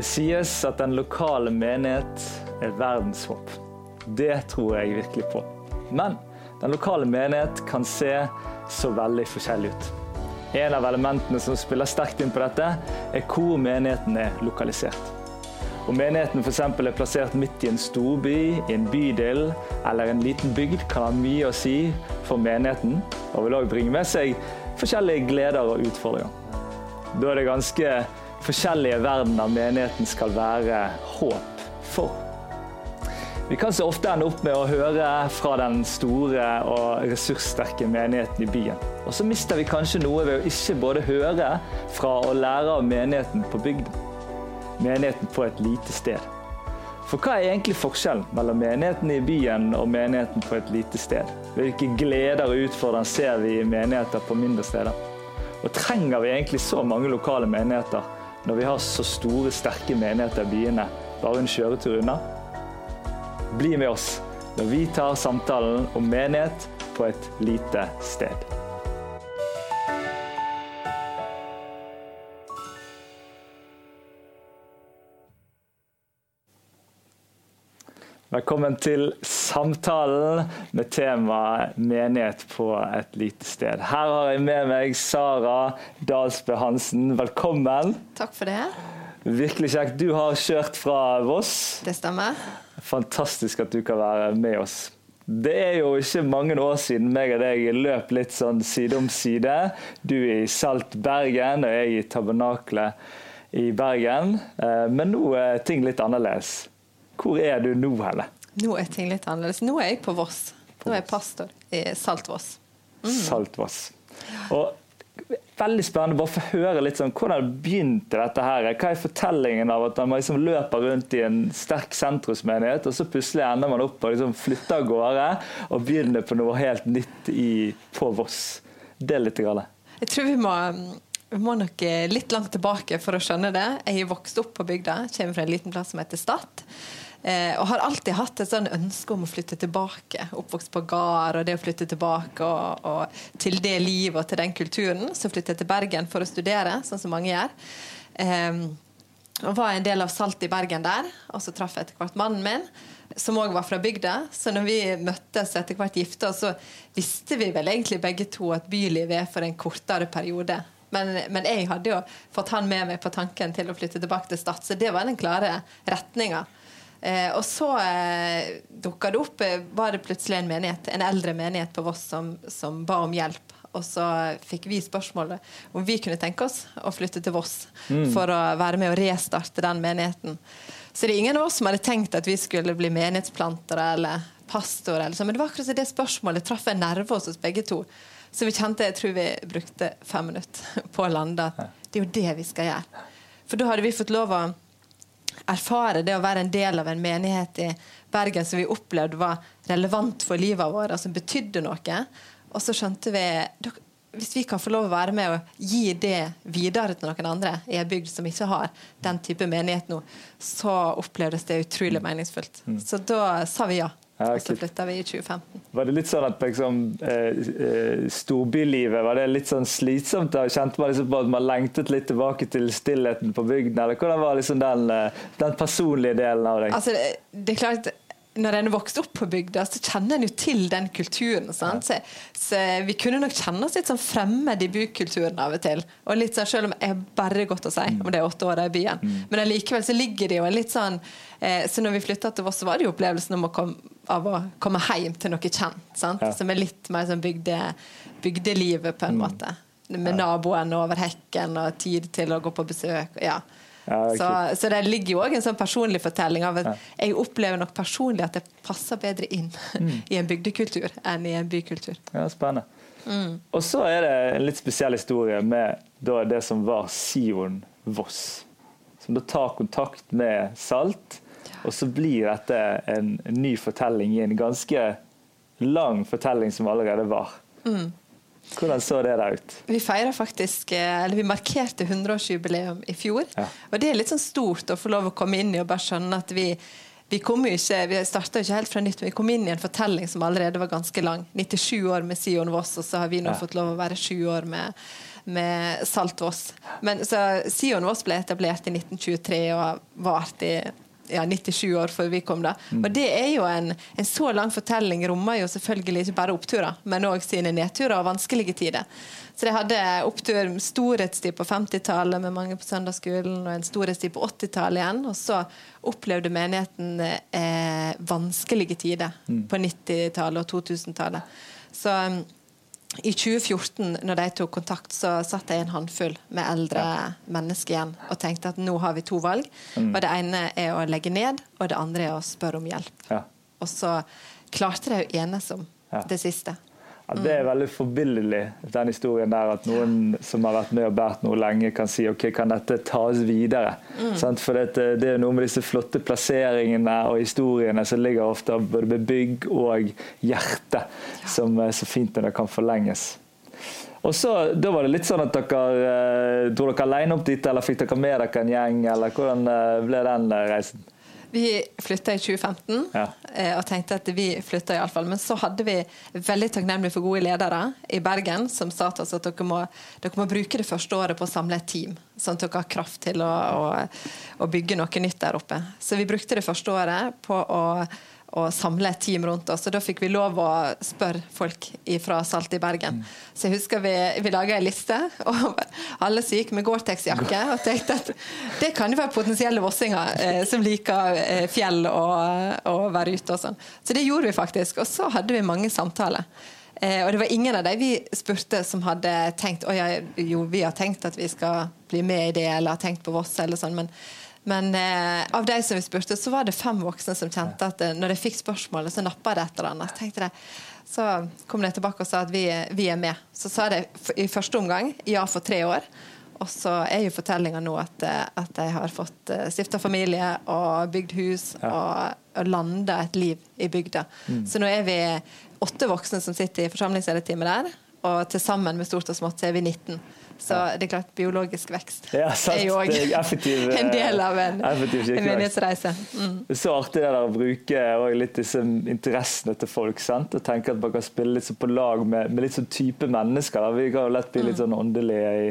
Det sies at den lokale menighet er verdens håp. Det tror jeg virkelig på. Men den lokale menighet kan se så veldig forskjellig ut. En av elementene som spiller sterkt inn på dette, er hvor menigheten er lokalisert. Om menigheten f.eks. er plassert midt i en storby, i en bydel eller en liten bygd, kan ha mye å si for menigheten, og vil òg bringe med seg forskjellige gleder og utfordringer. Da er det ganske forskjellige verdener menigheten skal være håp for. Vi kan så ofte ende opp med å høre fra den store og ressurssterke menigheten i byen. Og så mister vi kanskje noe ved å ikke både høre fra og lære av menigheten på bygden. Menigheten på et lite sted. For hva er egentlig forskjellen mellom menigheten i byen og menigheten på et lite sted? Hvilke gleder og utfordringer ser vi i menigheter på mindre steder? Og trenger vi egentlig så mange lokale menigheter når vi har så store, sterke menigheter i byene bare en kjøretur unna? Bli med oss når vi tar samtalen om menighet på et lite sted. Velkommen til samtalen med temaet 'menighet på et lite sted'. Her har jeg med meg Sara Dalsbø Hansen. Velkommen. Takk for det. Virkelig kjekt. Du har kjørt fra Voss. Det stemmer. Fantastisk at du kan være med oss. Det er jo ikke mange år siden meg og deg løp litt sånn side om side. Du er i Salt Bergen, og jeg i Tabernaklet i Bergen. Eh, men nå er ting litt annerledes. Hvor er du nå, henne? Nå er ting litt annerledes. Nå er jeg på Voss. Nå er jeg pastor i Saltvoss. Mm. Saltvoss. Og Veldig spennende bare få høre litt sånn, hvordan begynte dette her? Hva er fortellingen av at man liksom løper rundt i en sterk sentrumsmenighet, og så plutselig ender man opp og liksom flytter av gårde og begynner på noe helt nytt i, på Voss? Det er litt galt. Jeg tror vi må, vi må nok litt langt tilbake for å skjønne det. Jeg har vokst opp på bygda, kommer fra en liten plass som heter Stad. Eh, og har alltid hatt et sånn ønske om å flytte tilbake. Oppvokst på gard, og det å flytte tilbake og, og, til det livet og til den kulturen. Så flyttet jeg til Bergen for å studere, sånn som mange gjør. Eh, og var en del av Salt i Bergen der. Og så traff jeg etter hvert mannen min, som òg var fra bygda. Så når vi møttes etter hvert gifta så visste vi vel egentlig begge to at bylivet er for en kortere periode. Men, men, jeg hadde jo fått han med meg på tanken til å flytte tilbake til Stad, så det var den klare retninga. Eh, og så eh, dukka det opp eh, var det plutselig en menighet, en eldre menighet på Voss som, som, ba om hjelp. Og så fikk vi spørsmålet om vi kunne tenke oss å flytte til Voss mm. for å være med og restarte den menigheten. Så det er ingen av oss som hadde tenkt at vi skulle bli menighetsplantere eller pastorer. Eller Men det var akkurat det spørsmålet traff en nerve hos oss begge to. Så vi kjente, jeg tror vi brukte fem minutter på å lande at det er jo det vi skal gjøre. For da hadde vi fått lov å erfare det å være en del av en menighet i Bergen som vi opplevde var relevant for livet vårt, som betydde noe. Og så skjønte vi hvis vi kan få lov å være med og gi det videre til noen andre i en bygd som ikke har den type menighet nå, så opplevdes det utrolig meningsfullt. Mm. Så da sa vi ja. Ja, og så flytta vi i 2015. Var det litt sånn at liksom, eh, eh, storbylivet var det litt sånn slitsomt? da? Kjente man liksom på at man lengtet litt tilbake til stillheten på bygden? Eller hvordan var liksom den, eh, den personlige delen av deg? Altså, det, det er klart når en er vokst opp på bygda, så kjenner en jo til den kulturen. Ja. Så, så, vi kunne nok kjenne oss litt sånn fremmed i bykulturen av og til. Og litt sånn, Selv om jeg bare godt å si mm. om det er åtte år i byen. Mm. Men allikevel så ligger det jo litt sånn eh, Så når vi flytta til Voss, så var det jo opplevelsen om å komme, av å komme hjem til noe kjent. Sant? Ja. Som er litt mer sånn bygde, bygdelivet, på en mm. måte. Med naboen over hekken og tid til å gå på besøk. ja ja, så, så, det ligger jo òg en sånn personlig fortelling av at ja. jeg opplever nok personlig at det passer bedre inn mm. i en bygdekultur enn i en bykultur. Ja, Spennende. Mm. Og så er det en litt spesiell historie med det som var Sion Voss. Som da tar kontakt med Salt, og så blir dette en ny fortelling i en ganske lang fortelling som allerede var. Mm. Hvordan så det der ut? Vi feira faktisk, eh, eller vi markerte 100-årsjubileum i fjor. Ja. Og det er litt sånn stort å få lov å komme inn i og bare skjønne at vi vi kom jo ikke, vi starta ikke helt fra nytt, men vi kom inn i en fortelling som allerede var ganske lang. 97 år med Sion Voss, og så har vi nå ja. fått lov å være sju år med, med Saltvoss. Men så Sion Voss ble etablert i 1923 og varte i ja, 97 år før vi kom. da. Mm. Og det er jo en, en, så lang fortelling rommer jo selvfølgelig ikke bare oppturer, men òg sine nedturer og vanskelige tider. Så de hadde opptur, storhetstid på 50-tallet med mange på søndagsskolen, og en storhetstid på 80-tallet igjen. Og så opplevde menigheten eh, vanskelige tider mm. på 90-tallet og 2000-tallet. Så i 2014, når de tok kontakt, så satt jeg en håndfull med eldre ja. mennesker igjen og tenkte at nå har vi to valg. Mm. Og Det ene er å legge ned, og det andre er å spørre om hjelp. Ja. Og så klarte de å enes om ja. det siste. Ja, det er veldig forbilledlig, den historien der. At noen som har vært med og båret noe lenge, kan si ok, kan dette tas videre? Mm. For det, det, er noe med disse flotte plasseringene og historiene som ligger ofte både med bygg og hjerte, som er så fint når det kan forlenges. Og så, Da var det litt sånn at dere eh, dro dere alene opp dit, eller fikk dere med dere en gjeng? eller Hvordan eh, ble den eh, reisen? Vi flytta i 2015 ja. Eh, og tenkte at vi flytta iallfall. Men så hadde vi veldig takknemlig for gode ledere i Bergen som sa til oss at dere må, dere må, bruke det første året på å samle et team, sånn at dere har kraft til å, å, å bygge noe nytt der oppe. Så vi brukte det første året på å å samle et team rundt oss. Og da fikk vi lov å spørre folk fra Salt i Bergen. Mm. Så jeg husker vi, vi laga ei liste over alle som gikk med Gore-Tex-jakke, og tenkte at det kan jo være potensielle vossinger eh, som liker eh, fjell og, og være ute og sånn. Så det gjorde vi faktisk. Og så hadde vi mange samtaler. Eh, og det var ingen av de vi spurte som hadde tenkt å ja, jo, vi har tenkt at vi skal bli med i det, eller har tenkt på Voss, eller sånn. men men eh, av de som vi spurte, så var det fem voksne som kjente at eh, når de fikk spørsmålet, så nappa det et eller annet. Tenkte det. Så kom de tilbake og sa at vi, vi er med. Så sa de i første omgang ja for tre år. Og så er jo fortellinga nå at, eh, at, de har fått eh, stifta familie og bygd hus ja. og, og landa et liv i bygda. Mm. Så nå er vi åtte voksne som sitter i forsamlingslederteamet der. Og til sammen med stort og smått så er vi 19. Så det er klart, biologisk vekst ja, er jo òg en del av en, en menighetsreise. Mm. Så artig det der å bruke litt disse interessene til folk. Sant? Og tenke at man kan spille litt på lag med, med litt sånn type mennesker. Da. Vi kan jo lett bli litt mm. sånn åndelige i,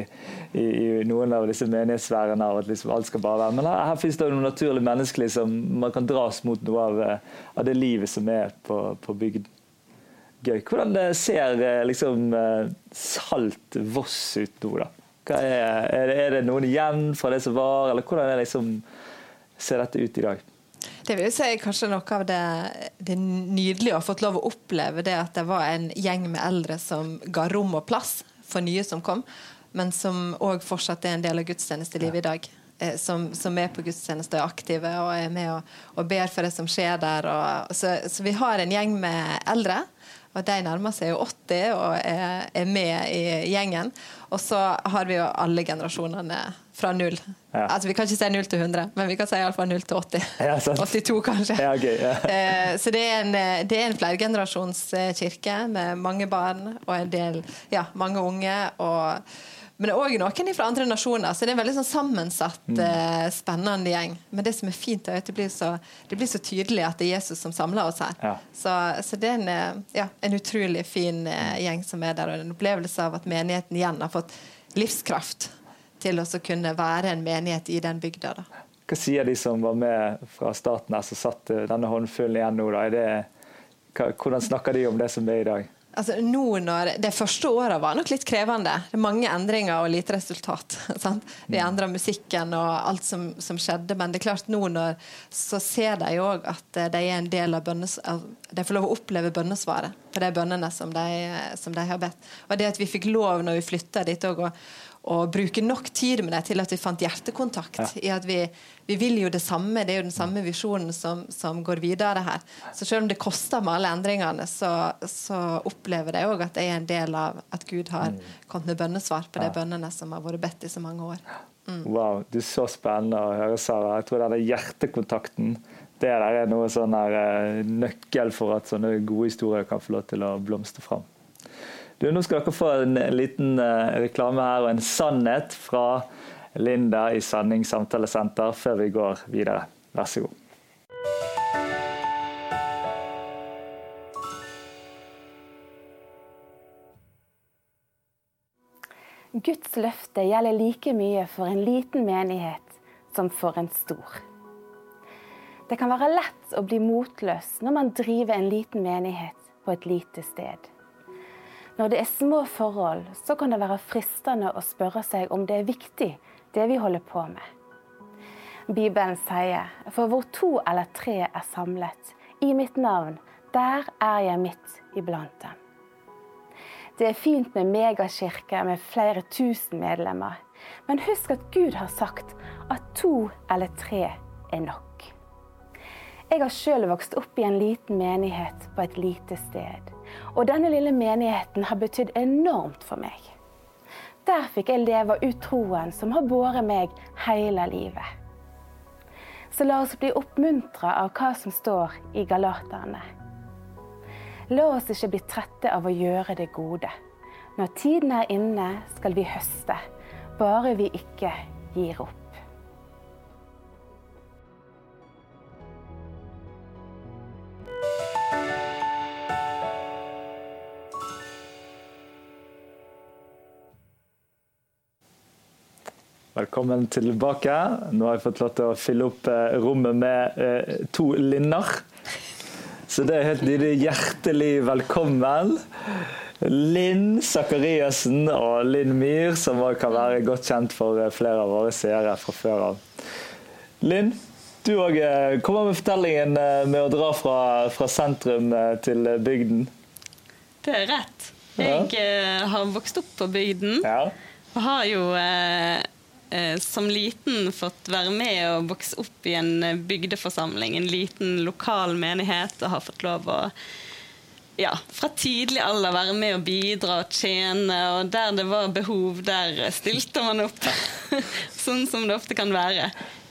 i, i, noen av disse menighetssfærene. At liksom alt skal bare være. Men her, her finnes det noe naturlig menneskelig som man kan dras mot noe av, eh, av det livet som er på, på bygden. Gøy. Hvordan ser eh, liksom, eh, Salt Voss ut nå, da? Er, er, det, er, det, noen igjen fra det som var, eller hvordan det liksom, ser dette ut i dag? Det vil si kanskje noe av det, det nydelige å ha fått lov å oppleve, det at det var en gjeng med eldre som ga rom og plass for nye som kom, men som òg fortsatt er en del av gudstjenestelivet ja. i dag. Eh, som, som, er på gudstjeneste og er aktive og er med og, og ber for det som skjer der. Og, så, så vi har en gjeng med eldre og de nærmer seg jo 80 og er, er, med i gjengen. Og så har vi jo alle generasjonene fra null. Ja. Altså Vi kan ikke si null til 100, men vi kan si iallfall null til 80. Ja, 82, kanskje. Ja, okay, eh, så det er en, det er en flergenerasjonskirke med mange barn og en del, ja, mange unge. og men det er òg noen fra andre nasjoner, så det er en veldig sånn sammensatt, mm. uh, spennende gjeng. Men det som er fint, er at det blir så, det blir så tydelig at det er Jesus som samler oss her. Ja. Så, så, det er en, eh, ja, en utrolig fin uh, gjeng som er der, og en opplevelse av at menigheten igjen har fått livskraft til å kunne være en menighet i den bygda. Da. Hva sier de som var med fra starten her, som satt denne håndfullen igjen nå? Da? Det, hvordan snakker de om det som er i dag? Altså, nå når, De første åra var nok litt krevende. Det er Mange endringer og lite resultat. Sant? Vi mm. endra musikken og alt som, som, skjedde, men det er klart nå når så ser de òg at eh, de er en del av bønnes, De får lov å oppleve bønnesvaret på de bønnene som de, som de, har bedt. Og det at vi fikk lov når vi flytta dit òg, og bruke nok tid med det til at vi fant hjertekontakt. Ja. i at vi, vi, vil jo det samme, det er jo den samme visjonen som, som går videre her. Så selv om det koster med alle endringene, så, så opplever jeg òg at jeg er en del av at Gud har mm. kommet med bønnesvar på de bønnene som har vært bedt i så mange år. Mm. Wow, det er så spennende å høre, Sara. Jeg tror denne hjertekontakten det der er noe sånn her, eh, nøkkel for at sånne gode historier kan få lov til å blomstre fram. Du, nå skal dere få en liten uh, reklame her og en sannhet fra Linda i Sanning samtalesenter før vi går videre. Vær så god. Guds løfte gjelder like mye for en liten menighet som for en stor. Det kan være lett å bli motløs når man driver en liten menighet på et lite sted. Når det er små forhold, så kan det være fristende å spørre seg om det er viktig, det vi holder på med. Bibelen sier, for hvor to eller tre er samlet i mitt navn, der er jeg midt iblant dem. Det er fint med megakirker med flere tusen medlemmer. Men husk at Gud har sagt at to eller tre er nok. Jeg har sjøl vokst opp i en liten menighet på et lite sted. Og denne lille menigheten har betydd enormt for meg. Der fikk jeg leve ut troen som har båret meg hele livet. Så la oss bli oppmuntra av hva som står i Galaterne. La oss ikke bli trette av å gjøre det gode. Når tiden er inne, skal vi høste, bare vi ikke gir opp. Velkommen tilbake. Nå har jeg fått lov til å fylle opp eh, rommet med eh, to Linner. Så det er helt nydelig. Hjertelig velkommen. Linn Sakariassen og Linn Myhr, som også kan være godt kjent for eh, flere av våre seere fra før av. Linn, du òg kommer med fortellingen med å dra fra, fra sentrum til bygden. Det er rett. Jeg ja. har vokst opp på bygden. Ja. Og har jo eh, Eh, som liten fått være med og vokse opp i en eh, bygdeforsamling, en liten lokal menighet, og har fått lov å ja, fra tidlig alder være med og bidra og tjene, og der det var behov, der stilte man opp. sånn som det ofte kan være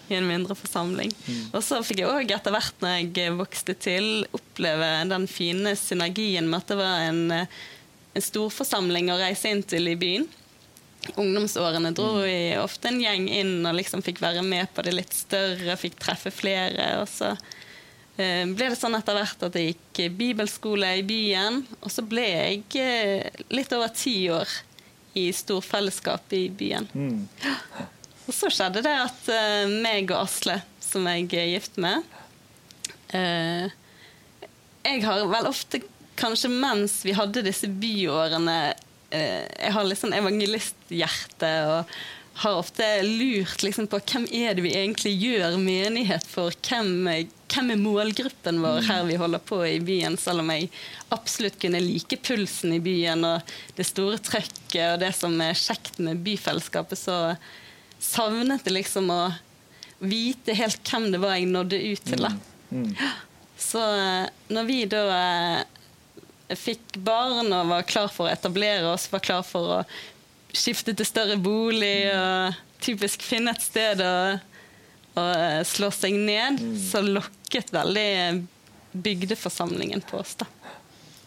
i en mindre forsamling. Mm. Og så fikk jeg òg etter hvert når jeg vokste til, oppleve den fine synergien med at det var en, eh, en storforsamling å reise inn til i byen ungdomsårene dro vi ofte en gjeng inn og liksom fikk være med på det litt større, fikk treffe flere. Og så eh, ble det sånn etter hvert at jeg gikk bibelskole i byen. Og så ble jeg eh, litt over ti år i storfellesskapet i byen. Mm. Og så skjedde det at eh, meg og Asle, som jeg er gift med Jeg har vel ofte, kanskje mens vi hadde disse byårene jeg har litt sånn evangelisthjerte og har ofte lurt liksom på hvem er det vi egentlig gjør menighet for? Hvem, hvem, er målgruppen vår her vi holder på i byen? Selv om jeg absolutt kunne like pulsen i byen og det store trøkket og det som er kjekt med byfellesskapet, så savnet jeg liksom å vite helt hvem det var jeg nådde ut til. da. Mm. Mm. Så eh, når vi da eh, fikk barn og var klar for å etablere oss, var klar for å skifte til større bolig og typisk finne et sted å, å slå seg ned, mm. så lokket veldig bygdeforsamlingen på oss. da.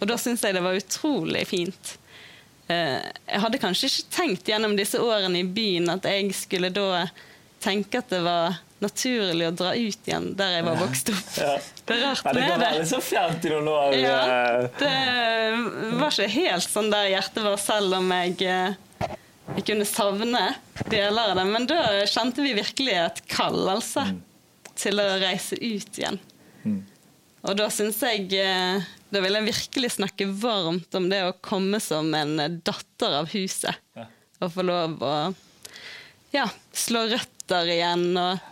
Og da syns jeg det var utrolig fint. Eh, jeg hadde kanskje ikke tenkt gjennom disse årene i byen at jeg skulle da tenke at det var naturlig å dra ut igjen der jeg var vokst opp. Ja. Det er rart med det. Det kan være så fjernt i noen år. Ja, eh. det var ikke helt sånn der hjertet var, selv om jeg, eh, jeg kunne savne deler av det. Men da kjente vi virkelig et kall, altså, mm. til å reise ut igjen. Mm. Og da syns jeg eh, Da vil jeg virkelig snakke varmt om det å komme som en datter av huset. Ja. Og få lov å ja, slå røtter igjen og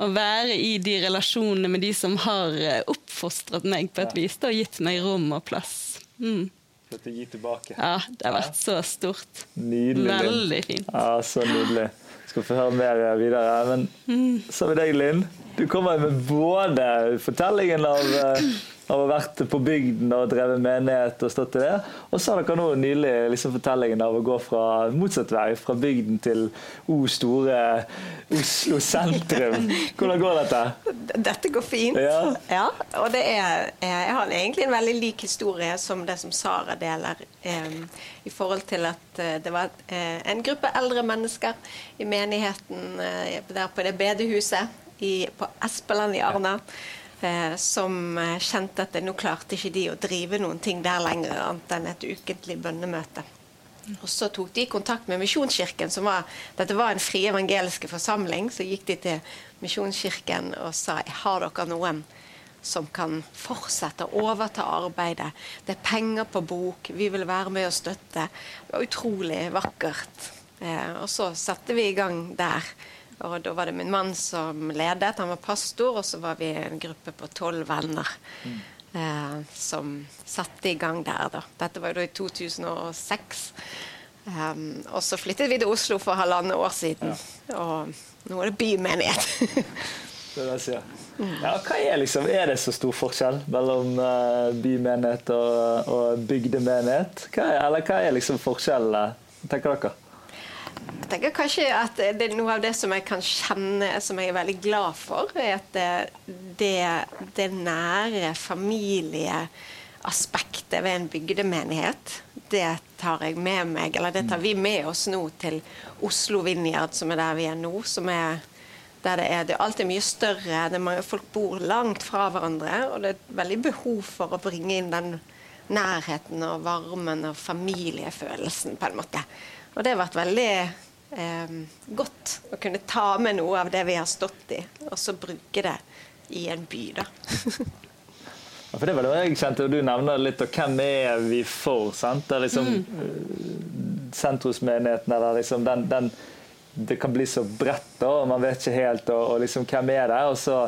å være i de relasjonene med de som har eh, oppfostret meg på et vis og gitt meg rom og plass. Mm. For å gi tilbake. Ja, det har vært så stort. Nydelig. Veldig fint. Ja, så nydelig. Skal få høre mer videre. Men mm. så med deg, Linn. Du kommer med både fortellingen av eh, av å ha vært på bygden og drevet menighet og stått i det. Og så har dere nå nylig liksom fortellingen av å gå fra motsatt vei, fra bygden til O store Oslo sentrum. Hvordan går dette? Dette går fint. Ja. ja og det er, jeg har egentlig en veldig lik historie som det som Sara deler. Eh, I forhold til at eh, det var eh, en gruppe eldre mennesker i menigheten eh, der på det bedehuset i, på Espeland i Arna. Ja eh, som eh, kjente at nå klarte ikke de å drive noen ting der lenger, annet enn et ukentlig bønnemøte. Og så tok de kontakt med Misjonskirken, som var, dette var en fri evangeliske forsamling. Så gikk de til Misjonskirken og sa har dere noen som kan fortsette å overta arbeidet. Det er penger på bok, vi vil være med og støtte. Det var utrolig vakkert. Eh, og så satte vi i gang der. Og da var det min mann som ledet, han var pastor, og så var vi en gruppe på tolv venner. Mm. Eh, som satte i gang der, da. Dette var jo da i 2006. Um, eh, og så flyttet vi til Oslo for halvannet år siden. Ja. Og nå er det bymenighet. det er det. Ja, hva er, liksom, er det så stor forskjell mellom uh, bymenighet og, og bygdemenighet? Hva er, eller hva er liksom forskjellen, tenker dere? Jeg tenker kanskje at det er Noe av det som jeg kan kjenne, som jeg er veldig glad for, er at det, det, det nære familieaspektet ved en bygdemenighet, det tar jeg med meg, eller det tar vi med oss nå til Oslo Vinjard, som er der vi er nå. som er der det er, det er alltid mye større, det er mange, folk bor langt fra hverandre. Og det er veldig behov for å bringe inn den nærheten og varmen og familiefølelsen, på en måte. Og det har vært veldig eh, godt å kunne ta med noe av det vi har stått i, og så bruke det i en by, da. Ja, for det var det jeg kjente, og Du nevner litt og hvem er vi for? sant? Det er liksom mm. Eh, sentrumsmenigheten, eller liksom den, den det kan bli så bredt, da, og man vet ikke helt og, og liksom, hvem er det. og så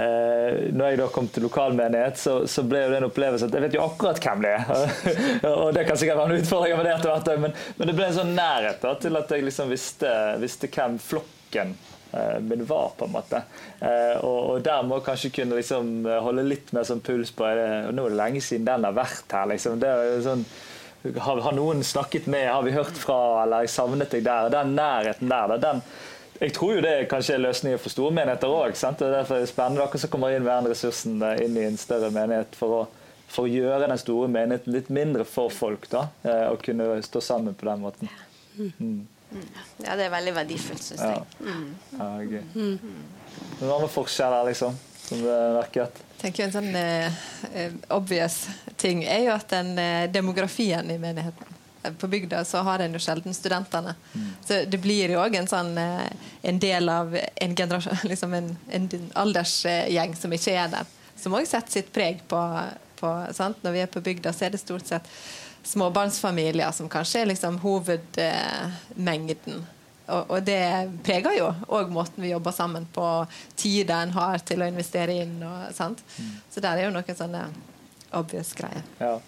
eh, når jeg da kom til lokalmenighet, så, så, ble det en opplevelse at jeg vet jo akkurat hvem det er. og det kan sikkert være en utfordring med det etter hvert, men, men, det ble en sånn nærhet da, til at jeg liksom visste, visste hvem flokken eh, min var, på en måte. Eh, og, og, der må jeg kanskje kunne liksom holde litt mer sånn puls på det, og Nå er det lenge siden den har vært her. liksom. Det er sånn har, har, noen snakket med, har vi hørt fra, eller jeg savnet deg der? Den nærheten der, den, jeg tror jo det kanskje er løsningen for store menigheter òg. Det er derfor spennende dere som kommer inn med den ressursen inn i en større menighet for å, for å gjøre den store menigheten litt mindre for folk. da, eh, Og kunne stå sammen på den måten. Mm. Ja, det er veldig verdifullt, syns jeg. Ja. Mm. Ja, okay. mm. Noen andre forskjeller, liksom, som du merket? tenker En sånn eh, obvious ting er jo at den eh, demografien i menigheten eh, på bygda så har en jo sjelden studentene. Mm. Så det blir jo òg en sånn eh, en del av en generasjon, liksom en, en aldersgjeng som ikke er der. Som òg setter sitt preg på, på Når vi er på bygda, så er det stort sett småbarnsfamilier som kanskje er liksom hovedmengden. Og, og, det preger jo òg måten vi jobber sammen på, tida en har til å investere inn. Og, mm. Så der er jo noen sånne obvious greier. Ja.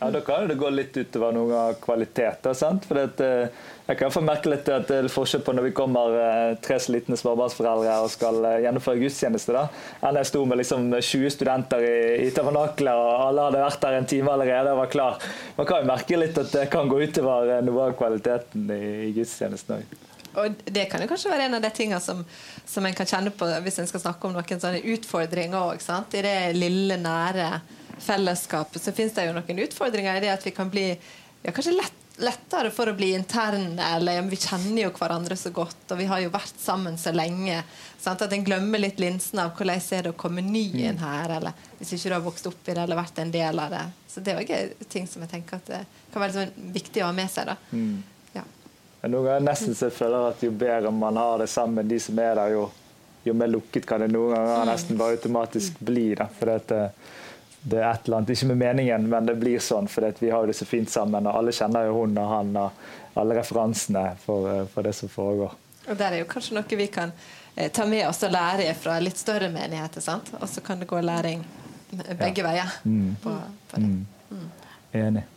Ja, Da kan det gå litt utover noen av kvaliteter. sant? For det, eh, Jeg kan få merke litt at det er forskjell på når vi kommer eh, tre slitne småbarnsforeldre og skal eh, gjennomføre gudstjeneste. da. Enn jeg sto med liksom 20 studenter i, i tabernaklet, og alle hadde vært der en time allerede og var klar. Man kan jo merke litt at det kan gå utover noe av kvaliteten i, i gudstjenesten òg. Og det kan jo kanskje være en av de tingene som, som en kan kjenne på hvis en skal snakke om noen sånne utfordringer òg. I det lille, nære fellesskapet så finnes det jo noen utfordringer i det at vi kan bli ja, kanskje lett, lettere for å bli interne. eller ja, Vi kjenner jo hverandre så godt, og vi har jo vært sammen så lenge. Sant? At en glemmer litt linsen av hvordan er det å komme ny inn mm. her, eller hvis ikke du har vokst opp i det eller vært en del av det. Så det er òg ting som jeg tenker at det kan være sånn viktig å ha med seg. da. Mm. Noen ganger nesten så jeg føler at jo bedre man har det sammen, de som er der, jo, jo mer lukket kan det noen ganger nesten bare automatisk bli. Da. For det, det, er et eller annet, ikke med meningen, men det blir sånn for vi har det så fint sammen. og Alle kjenner jo hun og han og alle referansene for, for det som foregår. Og Der er jo kanskje noe vi kan eh, ta med oss og lære fra litt større menigheter. sant? Og så kan det gå læring begge ja. veier mm. på, på det. Mm. mm. Enig.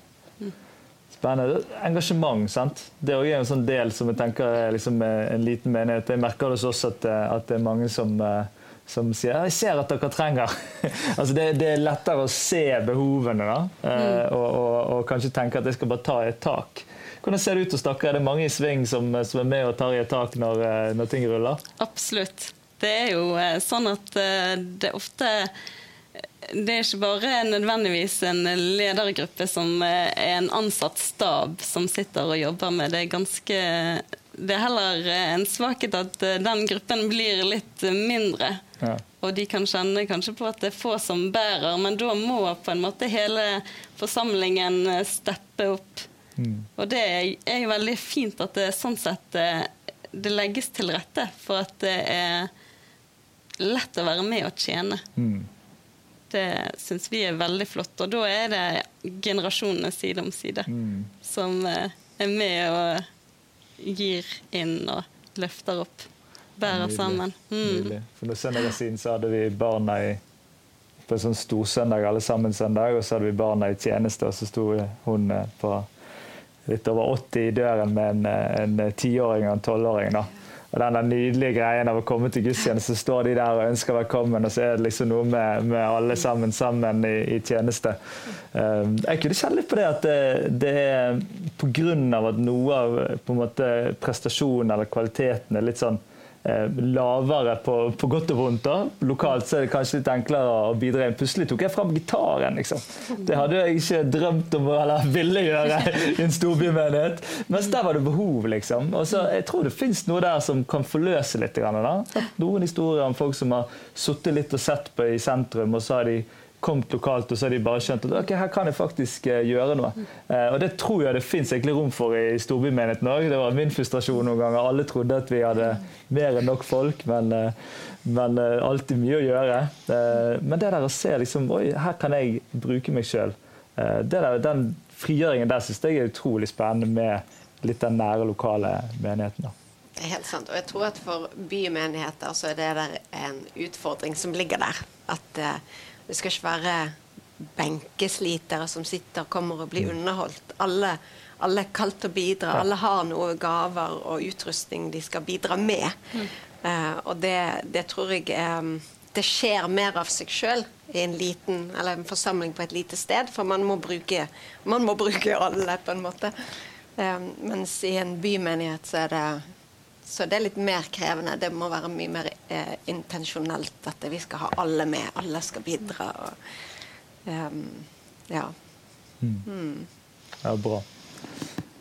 Spennende. Engasjement. sant? Det er en sånn del som jeg tenker er liksom en liten menighet. Jeg merker hos oss at, eh, at det er mange som, eh, som sier jeg ser at dere trenger. altså det, det, er lettere å se behovene da, eh, mm. og, og, og, kanskje tenke at jeg skal bare ta et tak. Hvordan ser det ut hos dere? Er det mange i sving som, som er med og tar i et tak når, når ting ruller? Absolutt. Det er jo sånn at det ofte det er ikke bare nødvendigvis en ledergruppe som er en ansatt stab som sitter og jobber med det. ganske det er heller en svakhet at den gruppen blir litt mindre. Ja. Og de kan kjenne kanskje på at det er få som bærer, men da må på en måte hele forsamlingen steppe opp Mm. Og det er jo veldig fint at det sånn sett eh, det legges til rette for at det er lett å være med og tjene. Mm. Det syns vi er veldig flott. Og da er det generasjonene side om side mm. som eh, er med og gir inn og løfter opp. Bærer Nydelig. sammen. Mm. For noen søndager siden så hadde vi barna i på en sånn storsøndag alle sammen søndag, og så hadde vi barna i tjeneste, og så sto hun eh, på litt over 80 i døren med en tiåring og en tolvåring. Og den nydelige greien av å komme til gudstjeneste, så står de der og ønsker velkommen, og så er det liksom noe med, med alle sammen sammen i, i tjeneste. Um, jeg kunne kjenne litt på det at det, det er pga. at noe av på en måte prestasjonen eller kvaliteten er litt sånn lavere på, på, godt og vondt. da. Lokalt så er det kanskje litt enklere å bidra inn. Plutselig tok jeg fram gitaren. liksom. Det hadde jeg ikke drømt om eller ville gjøre i en storbymenighet. Mens der var det behov, liksom. Og så Jeg tror det fins noe der som kan forløse litt. Da. Noen historier om folk som har sittet litt og sett på i sentrum, og så har de kommet lokalt, og så har de bare skjønt at okay, her kan jeg faktisk uh, gjøre noe. Uh, og Det tror jeg det fins rom for i storbymenigheten òg. Det var min frustrasjon noen ganger. Alle trodde at vi hadde mer enn nok folk, men, uh, men alltid mye å gjøre. men det der å se liksom, Oi, her kan jeg bruke meg sjøl. den frigjøringen der syns jeg er utrolig spennende med litt den nære, lokale menigheten. da. Det er helt sant. Og jeg tror at for bymenigheter så er det der en utfordring som ligger der. At det skal ikke være benkeslitere som sitter og kommer og blir mm. underholdt. Alle, alle er kalt til å bidra. Alle har noe gaver og utrustning de skal bidra med. Mm. Uh, og det, det, tror jeg um, det skjer mer av seg sjøl i en liten, eller en forsamling på et lite sted. For man må bruke, man må bruke alle, på en måte. Um, mens i en bymenighet så er det så det er litt mer krevende. Det må være mye mer eh, intensjonelt at vi skal ha alle med. Alle skal bidra. Og, um, ja. Mm. Mm. Ja, bra.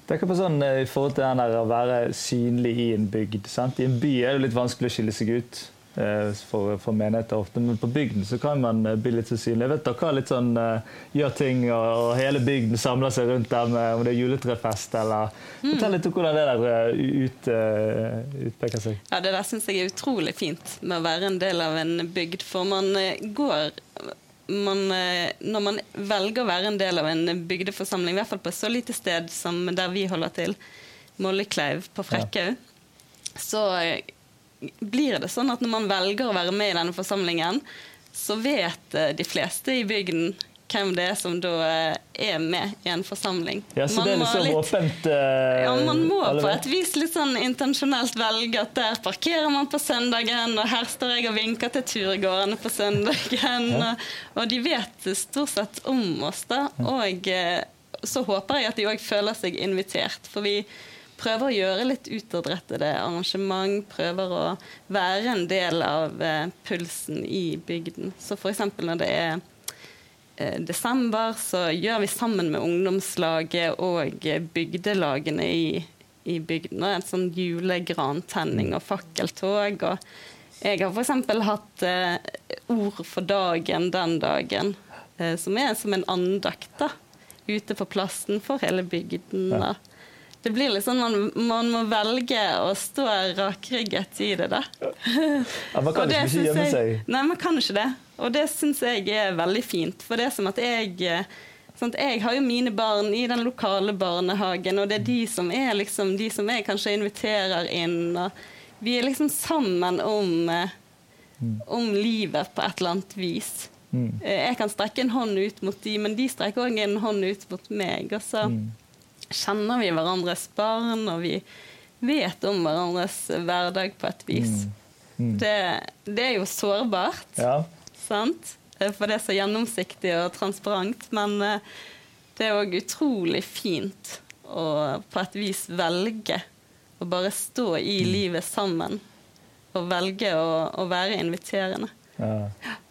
Tenk på sånn eh, i forhold til den der å være synlig i en bygd. Sant? I en by er det litt vanskelig å skille seg ut. Eh, for, for, menigheter ofte. Men på bygden så kan man eh, bli litt så synlig. Jeg vet dere litt sånn uh, gjør ting, og, og, hele bygden samler seg rundt der med om det er juletrefest eller mm. Fortell litt om hvordan det der ut, utpeker seg. Ja, Det der syns jeg er utrolig fint med å være en del av en bygd. For man går man, Når man velger å være en del av en bygdeforsamling, i hvert fall på et så lite sted som der vi holder til, Mollekleiv på Frekkhaug, ja. så blir det sånn at når man velger å være med i denne forsamlingen, så vet eh, de fleste i bygden hvem det er som da eh, er med i en forsamling. Ja, Så man det er liksom litt, åpent uh, Ja, man må på et vis litt sånn intensjonelt velge at der parkerer man på søndagen, og her står jeg og vinker til turgåerene på søndagen. Ja. Og, og, de vet stort sett om oss, da. Og så håper jeg at de òg føler seg invitert. For vi prøver å gjøre litt utadrettede arrangement. Prøver å være en del av eh, pulsen i bygden. Så f.eks. når det er eh, desember, så gjør vi sammen med ungdomslaget og bygdelagene i, i bygden en sånn julegrantenning og fakkeltog. og jeg har f.eks. hatt eh, ord for dagen den dagen, eh, som er som en andakt da, ute på plassen for hele bygden. Ja det blir sånn man, man må velge å stå rakrygget i det, da. Ja, man kan ikke gjemme seg. Nei, man kan ikke det. Og det syns jeg er veldig fint. For det er som at jeg sånn Jeg har jo mine barn i den lokale barnehagen, og det er de som er liksom, de som jeg kanskje inviterer inn. og Vi er liksom sammen om, mm. om livet på et eller annet vis. Mm. Jeg kan strekke en hånd ut mot de, men de strekker òg en hånd ut mot meg. og så mm kjenner vi hverandres barn, og vi vet om hverandres hverdag på et vis. Mm. Mm. Det, det, er jo sårbart, ja. sant? For det er så gjennomsiktig og transparent. Men eh, det er òg utrolig fint å på et vis velge å bare stå i mm. livet sammen. Og velge å, å være inviterende. Ja.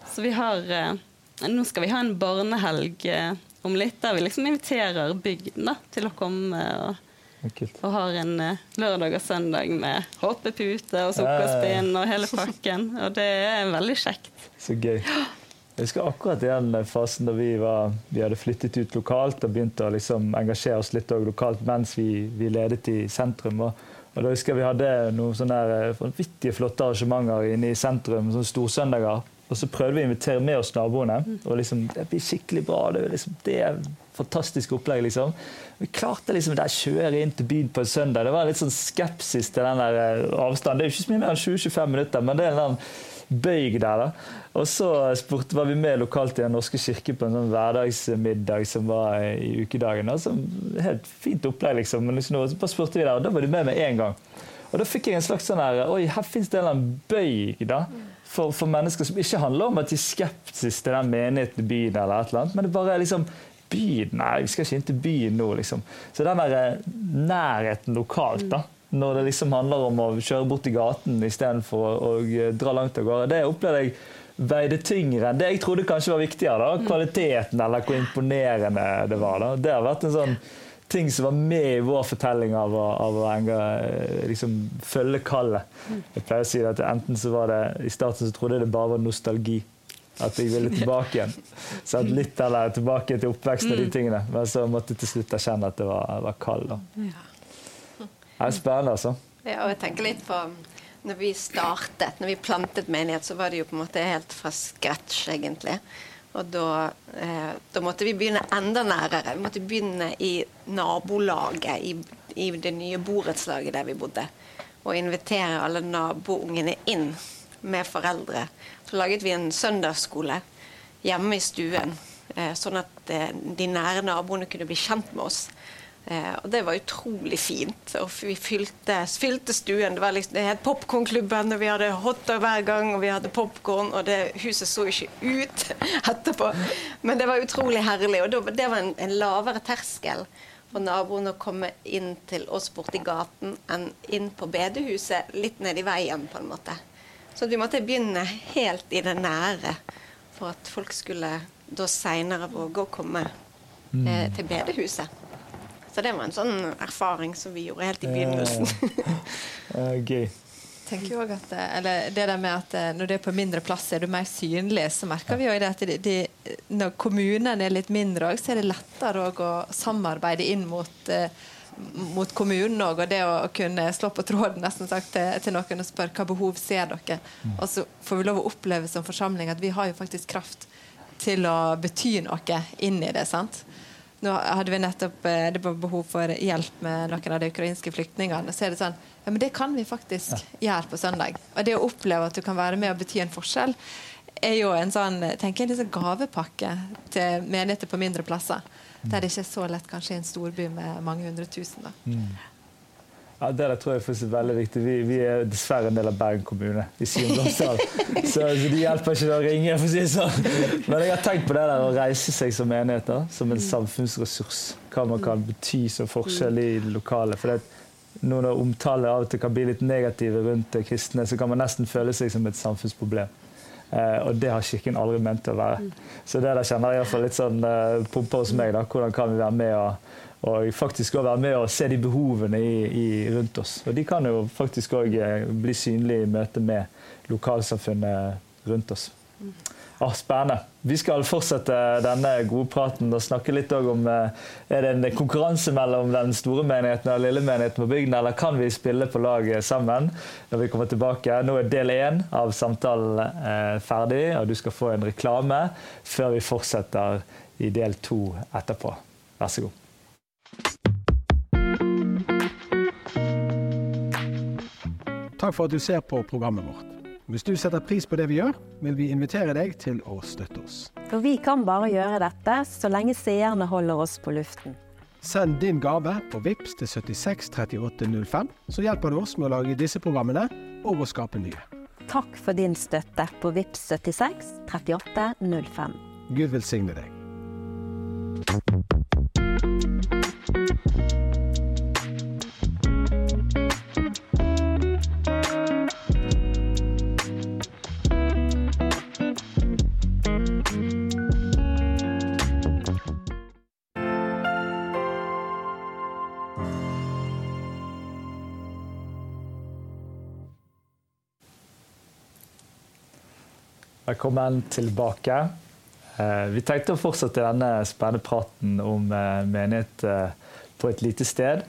Så vi har eh, Nå skal vi ha en barnehelg eh, om litt, der vi liksom inviterer bygden da, til å komme. og og har en uh, lørdag og søndag med hoppepute og sukkerspinn og hele pakken. Og det er veldig kjekt. Så gøy. Jeg husker akkurat den fasen da vi, var, vi hadde flyttet ut lokalt og begynte å liksom engasjere oss litt lokalt mens vi, vi, ledet i sentrum. Og, og da husker jeg Vi hadde noen sånne eh, vanvittige flotte arrangementer inne i sentrum, sånne storsøndager. Og så prøvde vi å invitere med oss naboene. og liksom, Det blir skikkelig bra. Det er, liksom, det er fantastisk opplegg. liksom. Vi klarte liksom å kjøre inn til byen på en søndag. Det var litt sånn skepsis til den der eh, avstanden. Det er jo ikke så mye mer enn 20-25 minutter, men det er en bøyg der. da. Og så spurte, var vi med lokalt i Den norske kirke på en sånn hverdagsmiddag som var i ukedagen. Altså, helt fint opplegg, liksom. Men liksom, så bare spurte vi der, og da var de med med en gang. Og da fikk jeg en slags sånn her Oi, her fins det en eller annen bøyg, da. For, for, mennesker som ikke handler om at de er skeptiske til den menigheten i byen, eller et eller annet, men det bare er liksom Byen? Nei, vi skal ikke inn til byen nå, liksom. Så den der eh, nærheten lokalt, da når det liksom handler om å kjøre bort i gaten istedenfor å, å eh, dra langt av gårde. Det opplevde jeg veide tyngre enn det jeg trodde kanskje var viktigere. da, Kvaliteten eller hvor imponerende det var. da. Det har vært en sånn ting som var med i vår fortelling av å, av å enga, liksom, følge kallet. Jeg pleier å si at enten så var det, I starten så trodde jeg det bare var nostalgi. At jeg ville tilbake igjen. Så at litt eller tilbake til oppveksten og de tingene. Men så måtte jeg til slutt erkjenne at det var, var kall. Det er spennende, altså. Ja, og jeg tenker litt på når vi startet, når vi plantet menighet, så var det jo på en måte helt fra scratch, egentlig. Og da, eh, da måtte vi begynne enda nærere. Vi måtte begynne i nabolaget, i, i det nye borettslaget der vi bodde. Og invitere alle naboungene inn med foreldre. Så laget vi en søndagsskole hjemme i stuen, eh, sånn at eh, de nære naboene kunne bli kjent med oss. Eh, og det var utrolig fint. Og vi fylte, fylte stuen. Det var liksom, det het Popkornklubben, og vi hadde hotdog hver gang, og vi hadde popkorn. Og det huset så ikke ut etterpå. Men det var utrolig herlig. Og det var en, en lavere terskel naboene å komme inn til oss borti gaten enn inn på bedehuset, litt ned i veien, på en måte. Så vi måtte begynne helt i det nære for at folk skulle da seinere våge å komme mm. eh, til bedehuset. Så det var en sånn erfaring som vi gjorde helt i begynnelsen. Gøy. Tenker jo at, eh, eller det der med at eh, Når det er på mindre plass, er du mer synlig, så merker vi jo det at de, de, når kommunene er litt mindre, så er det lettere å samarbeide inn mot, uh, mot kommunen også, Og det å, kunne slå på tråden nesten sagt til, til, noen og spørre hva behov ser dere. Mm. Og så får vi lov å oppleve som forsamling at vi har jo faktisk kraft til å bety noe inn i det. sant? Nå hadde vi nettopp eh, det var behov for hjelp med noen av de ukrainske flyktningene. Så er det sånn Ja, men det kan vi faktisk ja. gjøre på søndag. Og det å oppleve at du kan være med og bety en forskjell, er jo en sånn tenker jeg, en gavepakke til menigheter på mindre plasser. Der det ikke er så lett kanskje i en storby med mange hundre tusen. da. Mm. Ja, Det der tror jeg er veldig viktig. Vi, vi er dessverre en del av Bergen kommune. i. Så, så de hjelper ikke å ringe, for å si det sånn. Men jeg har tenkt på det der å reise seg som enheter, som en samfunnsressurs. Hva man kan bety som forskjell i det lokale. For det, når omtale av og til kan bli litt negative rundt kristne, så kan man nesten føle seg som et samfunnsproblem. Eh, og det har Kirken aldri ment å være. Så det der kjenner jeg iallfall litt sånn eh, pumper hos meg. da, Hvordan kan vi være med og og faktisk også være med og se de behovene i, i, rundt oss. Og de kan jo faktisk òg eh, bli synlige i møte med lokalsamfunnet rundt oss. Ah, spennende. Vi skal fortsette denne gode praten og snakke litt om eh, Er det en konkurranse mellom den store menigheten og den lille menigheten på bygden, eller kan vi spille på lag sammen når vi kommer tilbake? Nå er del én av samtalen eh, ferdig, og du skal få en reklame før vi fortsetter i del to etterpå. Vær så god. Takk for at du ser på programmet vårt. Hvis du setter pris på det vi gjør, vil vi invitere deg til å støtte oss. For vi kan bare gjøre dette så lenge seerne holder oss på luften. Send din gave på VIPS til 76 3805, så hjelper du oss med å lage disse programmene og å skape nye. Takk for din støtte på VIPS 76 3805. Gud velsigne deg. Velkommen tilbake. Eh, vi tenkte å fortsette denne spennende praten om eh, menighet på et lite sted.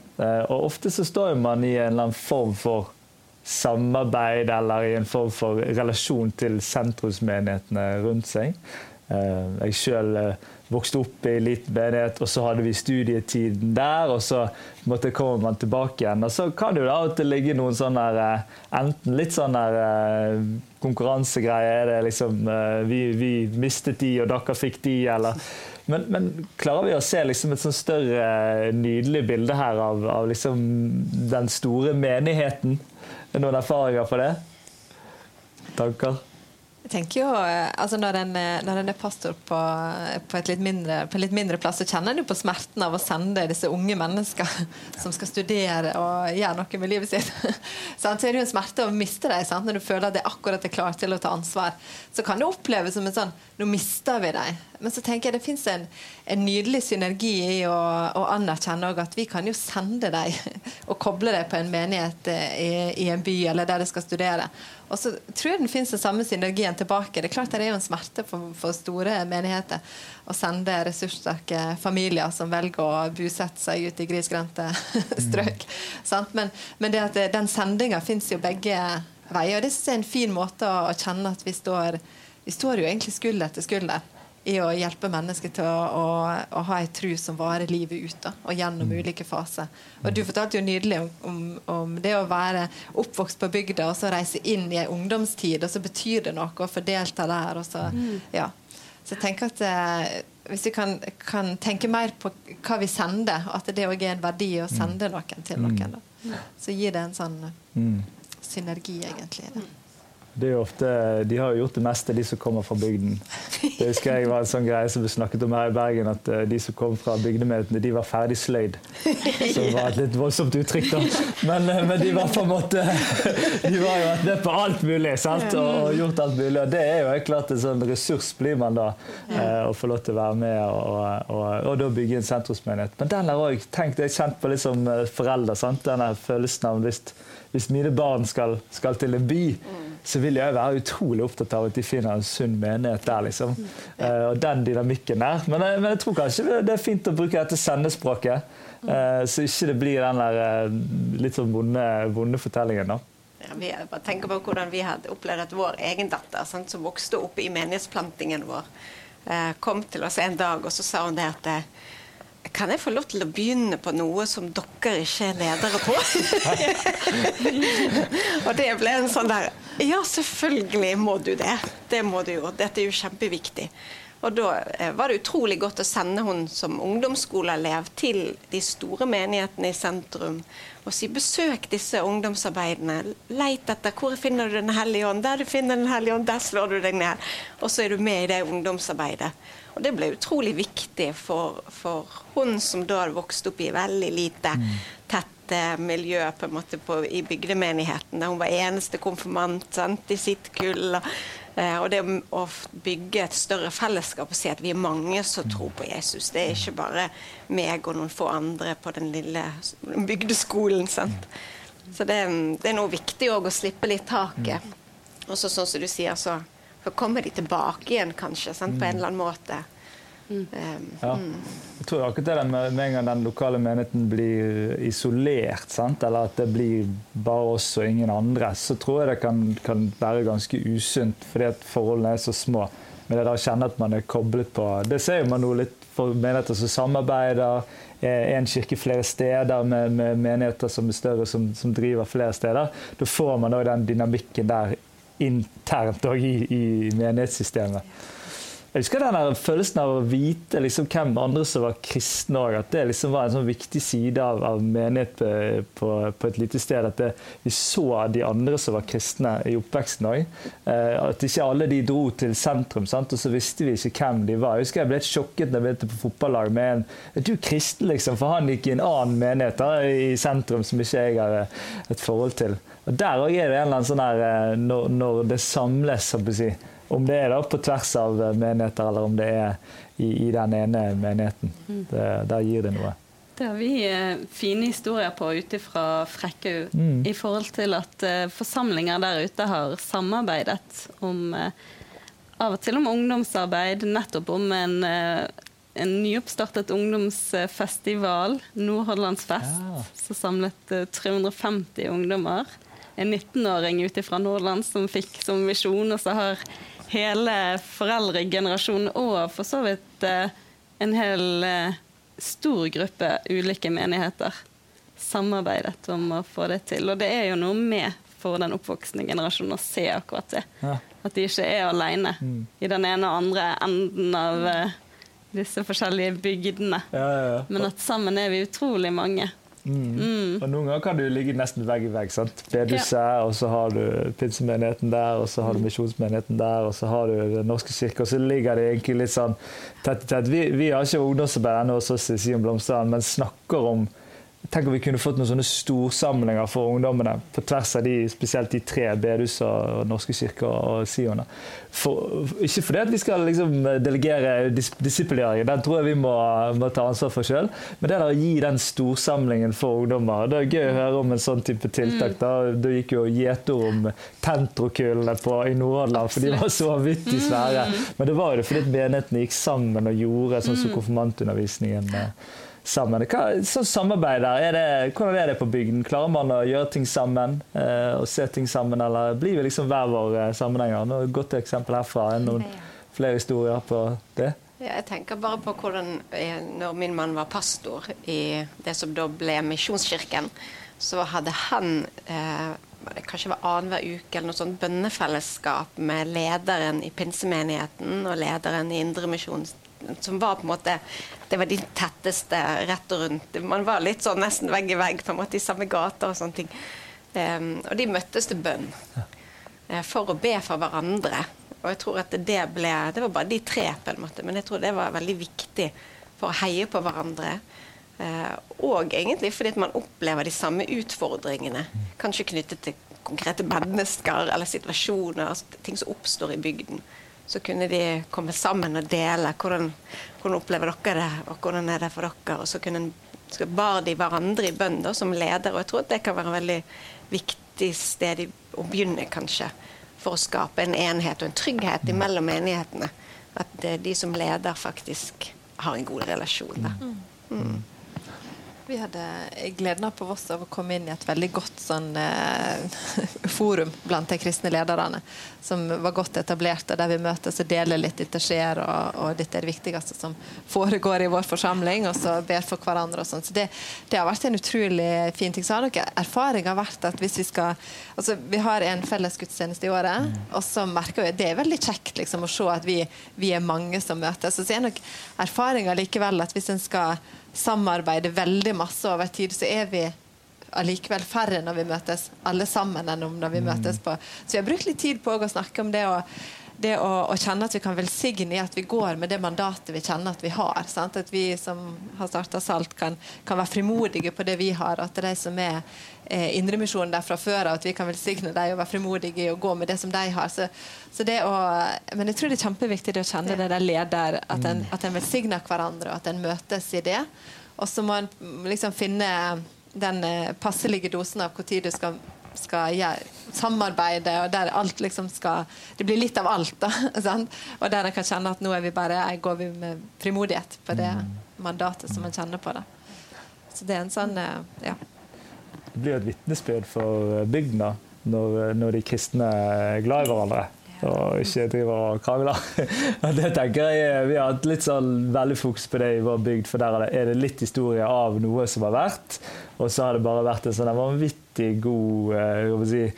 Og ofte så står man i en eller annen form for samarbeid eller i en form for relasjon til sentrumsmenighetene rundt seg. Jeg sjøl vokste opp i liten menighet, og så hadde vi studietiden der, og så måtte komme man tilbake igjen. Og så kan det jo da og ligge noen sånne eh, enten litt sånn der Er det liksom eh, vi, vi, mistet de, og dere fikk de, eller men, men, klarer vi å se liksom et sånn større, nydelig bilde her av, av liksom den store menigheten? Noen erfaringer på det? Tanker? Tenker jo, eh, altså eh, når en er pastor på, på, litt mindre, på, en litt mindre plass, så kjenner en jo på smerten av å sende disse unge mennesker som skal studere og gjøre noe med livet sitt. Så er det jo en smerte å miste dem. Når du føler at de akkurat er klar til å ta ansvar, så kan det oppleves som en sånn Nå mister vi dem. Men så tenker jeg det fins en, en, nydelig synergi i å, å anerkjenne at vi kan jo sende dem og koble dem på en menighet eh, i, i en by eller der de skal studere. Og så tror jeg den finnes den samme synergien tilbake. Det er klart det er jo en smerte for, for store menigheter å sende ressurssterke familier som velger å bosette seg ute i grisgrendte strøk. Mm. Men, men, det at det, den sendinga fins jo begge veier. Og det er en fin måte å, å kjenne at vi står vi står jo egentlig skulder til skulder i å hjelpe mennesker til å, å, å ha ei tru som varer livet ut. Da, og gjennom mm. ulike faser. Og Du fortalte jo nydelig om, om, om, det å være oppvokst på bygda og så reise inn i ei ungdomstid, og så betyr det noe å få delta der. Og så, mm. ja. så jeg tenker at eh, hvis vi kan, kan, tenke mer på hva vi sender, at det òg er en verdi å mm. sende noen til noen, da. så gir det en sånn synergi, egentlig. Da. Ofte, De har jo gjort det meste, de som kommer fra bygden. Det husker jeg var en sånn greie som vi snakket om her i Bergen, at eh, de som kom fra bygdemenighetene, de var ferdig sløyd. Som var et litt voldsomt uttrykk, da. Men, eh, men, de var på en måte De var jo vært med på alt mulig sant? Og, gjort alt mulig. Og det er jo helt klart en sånn ressurs blir man da, eh, å få lov til å være med og, og, og da bygge en sentrumsmenighet. Men den har òg tenkt, jeg kjent på litt som forelder, sant? denne følelsen av hvis, hvis mine barn skal, skal til en by så vil jeg være utrolig opptatt av at de finner en sunn menighet der. liksom. Uh, og den dynamikken der. Men, men, jeg tror kanskje det er fint å bruke dette sendespråket, uh, så ikke det blir den der litt sånn vonde, vonde fortellingen. da. Ja, vi bare tenker på hvordan vi hadde opplevd at vår egen datter, sant, som vokste opp i menighetsplantingen vår, kom til oss en dag og så sa hun det at kan jeg få lov til å begynne på noe som dere ikke er ledere på? og det ble en sånn der Ja, selvfølgelig må du det. Det må du jo. Dette er jo kjempeviktig. Og da eh, var det utrolig godt å sende hun som ungdomsskoleelev til de store menighetene i sentrum og si besøk disse ungdomsarbeidene. Leit etter hvor finner du Den hellige ånd. Der du finner Den hellige ånd, der slår du deg ned. Og så er du med i det ungdomsarbeidet. Og det ble utrolig viktig for, for hun som da hadde vokst opp i veldig lite mm. tett miljø på en måte på, i bygdemenigheten. Der hun var eneste konfirmant sant, i sitt kull. Og, eh, og det å bygge et større fellesskap og si at vi er mange som tror på Jesus. Det er ikke bare meg og noen få andre på den lille bygdeskolen. sant? Så det, det er noe viktig òg å slippe litt taket. Mm. Og så sånn som du sier, så så kommer de tilbake igjen, kanskje, sant, på en eller annen måte. Mm. Um, ja. Mm. Jeg tror akkurat det med, med en gang den lokale menigheten blir isolert, sant? eller at det blir bare oss og ingen andre, så tror jeg det kan, kan være ganske usunt, fordi at forholdene er så små. Men det er å kjenne at man er koblet på Det ser man nå litt for menigheter som samarbeider. En kirke flere steder med, med menigheter som er større, som, som driver flere steder. Da får man òg den dynamikken der internt òg i, i menighetssystemet. Jeg husker den følelsen av å vite liksom, hvem andre som var kristne òg. At det liksom var en sånn viktig side av, av menighet på, på, på, et lite sted. At det, vi så de andre som var kristne i oppveksten òg. Eh, at ikke alle de dro til sentrum, sant? og så visste vi ikke hvem de var. Jeg husker jeg ble sjokket da jeg begynte på fotballag med en Er du kristen, liksom? For han gikk i en annen menighet da, i sentrum som ikke jeg har et forhold til. Og Der òg er det en eller annen sånn her eh, når, når det samles, så å si om det er da på tvers av eh, menigheter, eller om det er i, i den ene menigheten. Mm. Det, der gir det noe. Det har vi eh, fine historier på ute fra Frekkhaug mm. i forhold til at eh, forsamlinger der ute har samarbeidet om, eh, av og til om ungdomsarbeid, nettopp om en, en nyoppstartet ungdomsfestival, Nordhordlandsfest, ja. som samlet 350 ungdommer. En 19-åring ute fra Nordland som fikk som visjon, og så har hele foreldregenerasjonen og for så vidt en hel stor gruppe ulike menigheter samarbeidet om å få det til. Og det er jo noe med for den oppvoksende generasjonen å se akkurat det. Ja. At de ikke er alene mm. i den ene og andre enden av uh, disse forskjellige bygdene. Ja, ja, Men at sammen er vi utrolig mange. Mm. Mm. Og Noen ganger kan du ligge nesten vegg i vegg. sant? Bedehuset, ja. og så har du pinsemenigheten der, og så har du mm. misjonsmenigheten der, og så har du Den norske kirke, og så ligger det egentlig litt sånn tett i tett. Vi, vi har ikke ungdomsarbeid ennå hos oss i Sion Blomstrand, men snakker om Tenk om vi kunne fått noen sånne storsamlinger for ungdommene på tvers av de, spesielt de tre bedehus og Norske kirker og Sion. For, ikke fordi vi skal liksom delegere dis disippelgjøringen, den tror jeg vi må, må ta ansvar for sjøl. Men det der å gi den storsamlingen for ungdommer Det er gøy å høre om en sånn type tiltak. Da, da gikk jo gjetord om tentrokullene i Nordhordland, for de var så vanvittig svære. Mm. Men det var jo det fordi menighetene gikk sammen og gjorde sånn som mm. konfirmantundervisningen sammen. Hva, sånn samarbeid der, er det, hvordan er det på bygden? Klarer man å gjøre ting sammen eh, og se ting sammen, eller blir vi liksom hver vår eh, sammenhenger? Nå er et godt eksempel herfra. Er noen flere historier på det? Ja, jeg tenker bare på hvordan eh, når min mann var pastor i det som da ble Misjonskirken, så hadde han eh, det kanskje var annenhver uke eller noe sånt bønnefellesskap med lederen i pinsemenigheten og lederen i Indremisjonen som var på en måte Det var de tetteste rett og rundt. Man var litt sånn nesten vegg i vegg på en måte i samme gata og sånne ting. Um, og de møttes til bønn uh, for å be for hverandre. Og jeg tror at det ble Det var bare de tre, på en måte, men jeg tror det var veldig viktig for å heie på hverandre. Uh, og egentlig fordi at man opplever de samme utfordringene. Kanskje knyttet til konkrete mennesker eller situasjoner, altså ting som oppstår i bygden så kunne de komme sammen og dele hvordan, hvordan opplever dere det, og hvordan er det for dere. Og så kunne, så bar de hverandre i bønn som leder. Og jeg tror at det kan være et veldig viktig sted å begynne, kanskje. For å skape en enhet og en trygghet mellom menighetene. At de som leder, faktisk har en god relasjon. Da. Mm. Mm. Vi hadde gleden av på Voss av å komme inn i et veldig godt sånn, eh, forum blant de kristne lederne. Som var godt etablert, og der vi møtes og deler litt dette skjer, og, og dette er det viktigste som foregår i vår forsamling, og så ber for hverandre og sånn. Så det, det, har vært en utrolig fin ting. Så har dere erfaring har vært at hvis vi skal Altså, vi har en felles gudstjeneste i året, og så merker vi det er veldig kjekt liksom, å se at vi, vi er mange som møtes. Og så er nok erfaringa likevel at hvis en skal samarbeider veldig masse over tid, så er vi allikevel færre når vi møtes alle sammen enn om når vi mm. møtes på Så vi har brukt litt tid på å snakke om det å, det å, å kjenne at vi kan velsigne i at vi går med det mandatet vi kjenner at vi har. Sant? At vi som har starta Salt, kan, kan, være frimodige på det vi har. At det de som er eh, Indremisjonen der fra før av, at vi kan velsigne dem og være frimodige å gå med det som de har. Så, så det å, men jeg tror det er kjempeviktig å kjenne det der leder, at en, at en velsigner hverandre, og at en møtes i det. Og så må en liksom finne den eh, passelige dosen av når du skal, skal gjøre, samarbeide, og der alt liksom skal Det blir litt av alt, da. Og der en kan kjenne at nå er vi bare, går vi med frimodighet på det mm. mandatet som en kjenner på. Da. Så det er en sånn eh, ja. Det blir et vitnesbyrd for bygda når, når de kristne er glad i hverandre og ikke driver og krangler. det tenker jeg Vi har hatt litt sånn veldig fokus på det i vår bygd, for der er det litt historie av noe som har vært. Og så har det bare vært en sånn vanvittig god eh, si,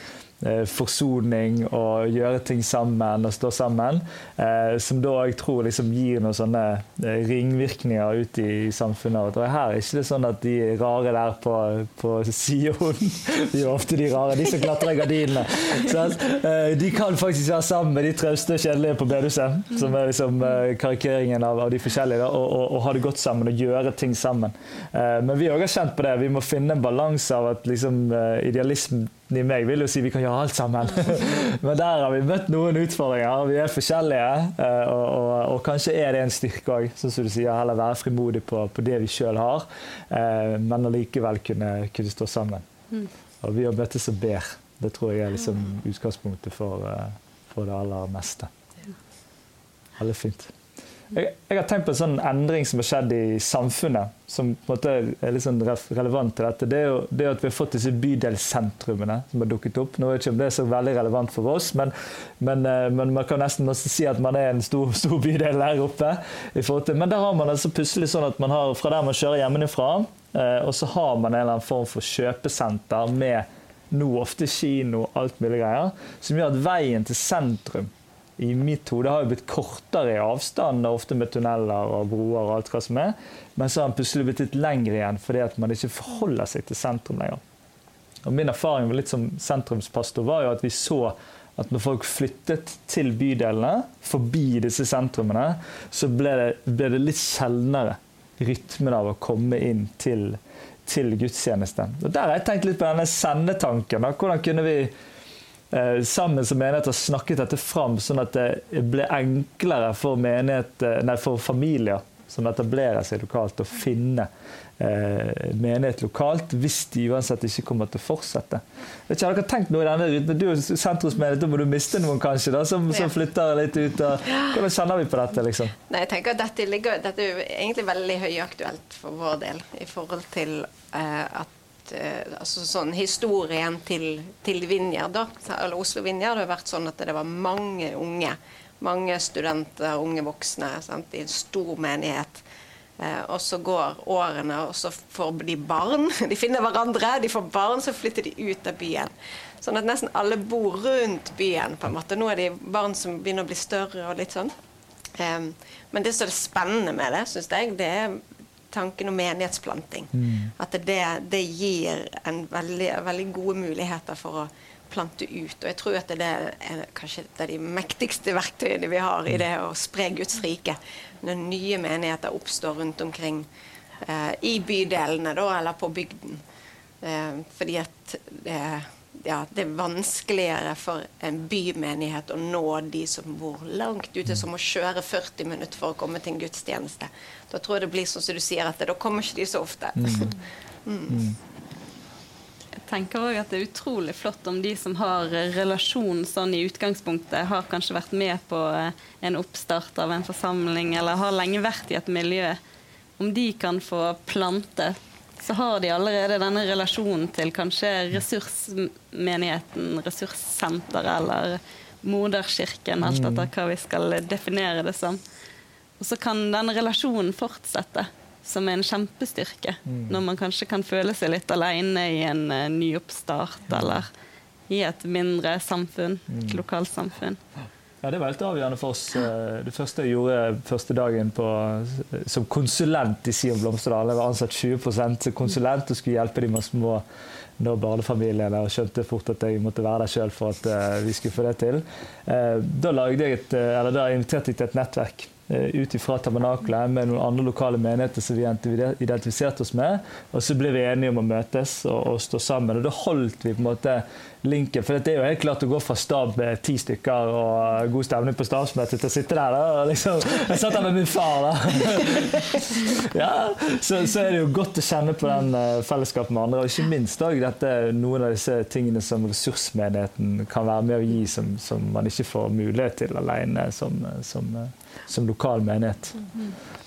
forsoning og gjøre ting sammen og stå sammen. Eh, som da jeg tror liksom gir noen sånne eh, ringvirkninger ut i samfunnet. Og her er ikke det sånn at de rare der på, på Sion De er ofte de rare, de som klatrer i gardinene. Så, de kan faktisk være sammen med de trauste og kjedelige på bedehuset, som er liksom karikeringen av, av de forskjellige, og, og, og, ha det godt sammen og gjøre ting sammen. Men vi òg har kjent på det. Vi må finne en balanse av at liksom, idealismen i meg vil jo si vi kan gjøre alt sammen. Men der har vi møtt noen utfordringer. Vi er forskjellige, eh, og, og, og kanskje er det en styrke òg. Sånn som du sier, heller være frimodig på, på det vi sjøl har, eh, men allikevel kunne, kunne stå sammen. Mm. Og vi har møttes og ber. Det tror jeg er liksom utgangspunktet for, eh, for det aller meste. Veldig fint. Jeg, jeg, har tenkt på en sånn endring som har skjedd i samfunnet, som på en måte er litt sånn relevant til dette. Det er jo det at vi har fått disse bydelssentrumene som har dukket opp. Nå er ikke om det er så veldig relevant for oss, men, men, eh, men man kan nesten si at man er en stor, stor bydel der oppe. Men der har man altså plutselig sånn at man har fra der man kjører hjemmefra, eh, og så har man en eller annen form for kjøpesenter med nå ofte kino og alt mulig greier, som gjør at veien til sentrum i mitt hode har jo blitt kortere i avstand, ofte med tunneler og broer og alt hva som er. Men så har den plutselig blitt litt lengre igjen fordi at man ikke forholder seg til sentrum lenger. Og Min erfaring litt som sentrumspastor var jo at vi så at når folk flyttet til bydelene, forbi disse sentrumene, så ble det, ble det litt sjeldnere rytmen av å komme inn til, til gudstjenesten. Og Der har jeg tenkt litt på denne sendetanken. Hvordan kunne vi sammen som menighet har snakket dette fram, sånn at det ble enklere for, menighet, eh, nei, for familier som etablerer seg lokalt, å finne eh, menighet lokalt hvis de uansett ikke kommer til å fortsette. Vet ikke, har dere tenkt noe i denne rytmen? Du er sentrumsmenighet, da må du miste noen kanskje, da, som, som flytter litt ut. Og, hvordan kjenner vi på dette? liksom? Nei, jeg tenker at dette, ligger, dette er egentlig veldig høyaktuelt for vår del i forhold til eh, at Eh, altså sånn Historien til, til Vinjard, eller Oslo Vinjard, har vært sånn at det var mange unge. Mange studenter, unge voksne, sant, i en stor menighet. Eh, og så går årene, og så får de barn. De finner hverandre, de får barn, så flytter de ut av byen. Sånn at nesten alle bor rundt byen. på en måte. Nå er de barn som begynner å bli større og litt sånn. Eh, men det som er spennende med det, syns jeg, det er tanken om menighetsplanting. Mm. At det, det gir en veldig, veldig, gode muligheter for å plante ut. Og jeg tror at det er kanskje et av de mektigste verktøyene vi har i det å spre Guds rike. Når nye menigheter oppstår rundt omkring eh, i bydelene da, eller på bygden. Eh, fordi at det ja, det er vanskeligere for en bymenighet å nå de som bor langt ute, som må kjøre 40 minutter for å komme til en gudstjeneste. Da tror jeg det blir sånn som du sier, at da kommer ikke de så ofte. Mm. mm. Jeg tenker også at det er utrolig flott om de som har relasjon sånn i utgangspunktet, har kanskje vært med på eh, en oppstart av en forsamling, eller har lenge vært i et miljø, om de kan få plante så har de allerede denne relasjonen til kanskje ressursmenigheten, ressurssenteret eller moderkirken, alt mm. etter hva vi skal definere det som. Og så kan denne relasjonen fortsette som en kjempestyrke, mm. når man kanskje kan føle seg litt alene i en uh, nyoppstart eller i et mindre samfunn, et mm. lokalsamfunn. Ja, Det var helt avgjørende for oss. Eh, det første jeg gjorde første dagen på, som konsulent i Sion Blomsterdal, jeg var ansatt 20% konsulent og skulle hjelpe de med små nå barnefamiliene og skjønte fort at jeg måtte være der sjøl for at uh, vi skulle få det til. Da, et, da inviterte jeg til et nettverk ut fra tabernakelet med noen andre lokale menigheter som vi identifiserte oss med. Og så ble vi enige om å møtes og, og stå sammen. Og da holdt vi på en måte linken. For det er jo helt klart å gå fra stab med ti stykker og god stemning på stabsmøtet til å sitte der. da, liksom, Jeg satt der med min far, da. ja, så, så, er det jo godt å kjenne på den uh, fellesskapet med andre. Og ikke minst da, dette, noen av disse tingene som ressursmenigheten kan være med å gi, som, som man ikke får mulighet til alene som, som, som lokal menighet.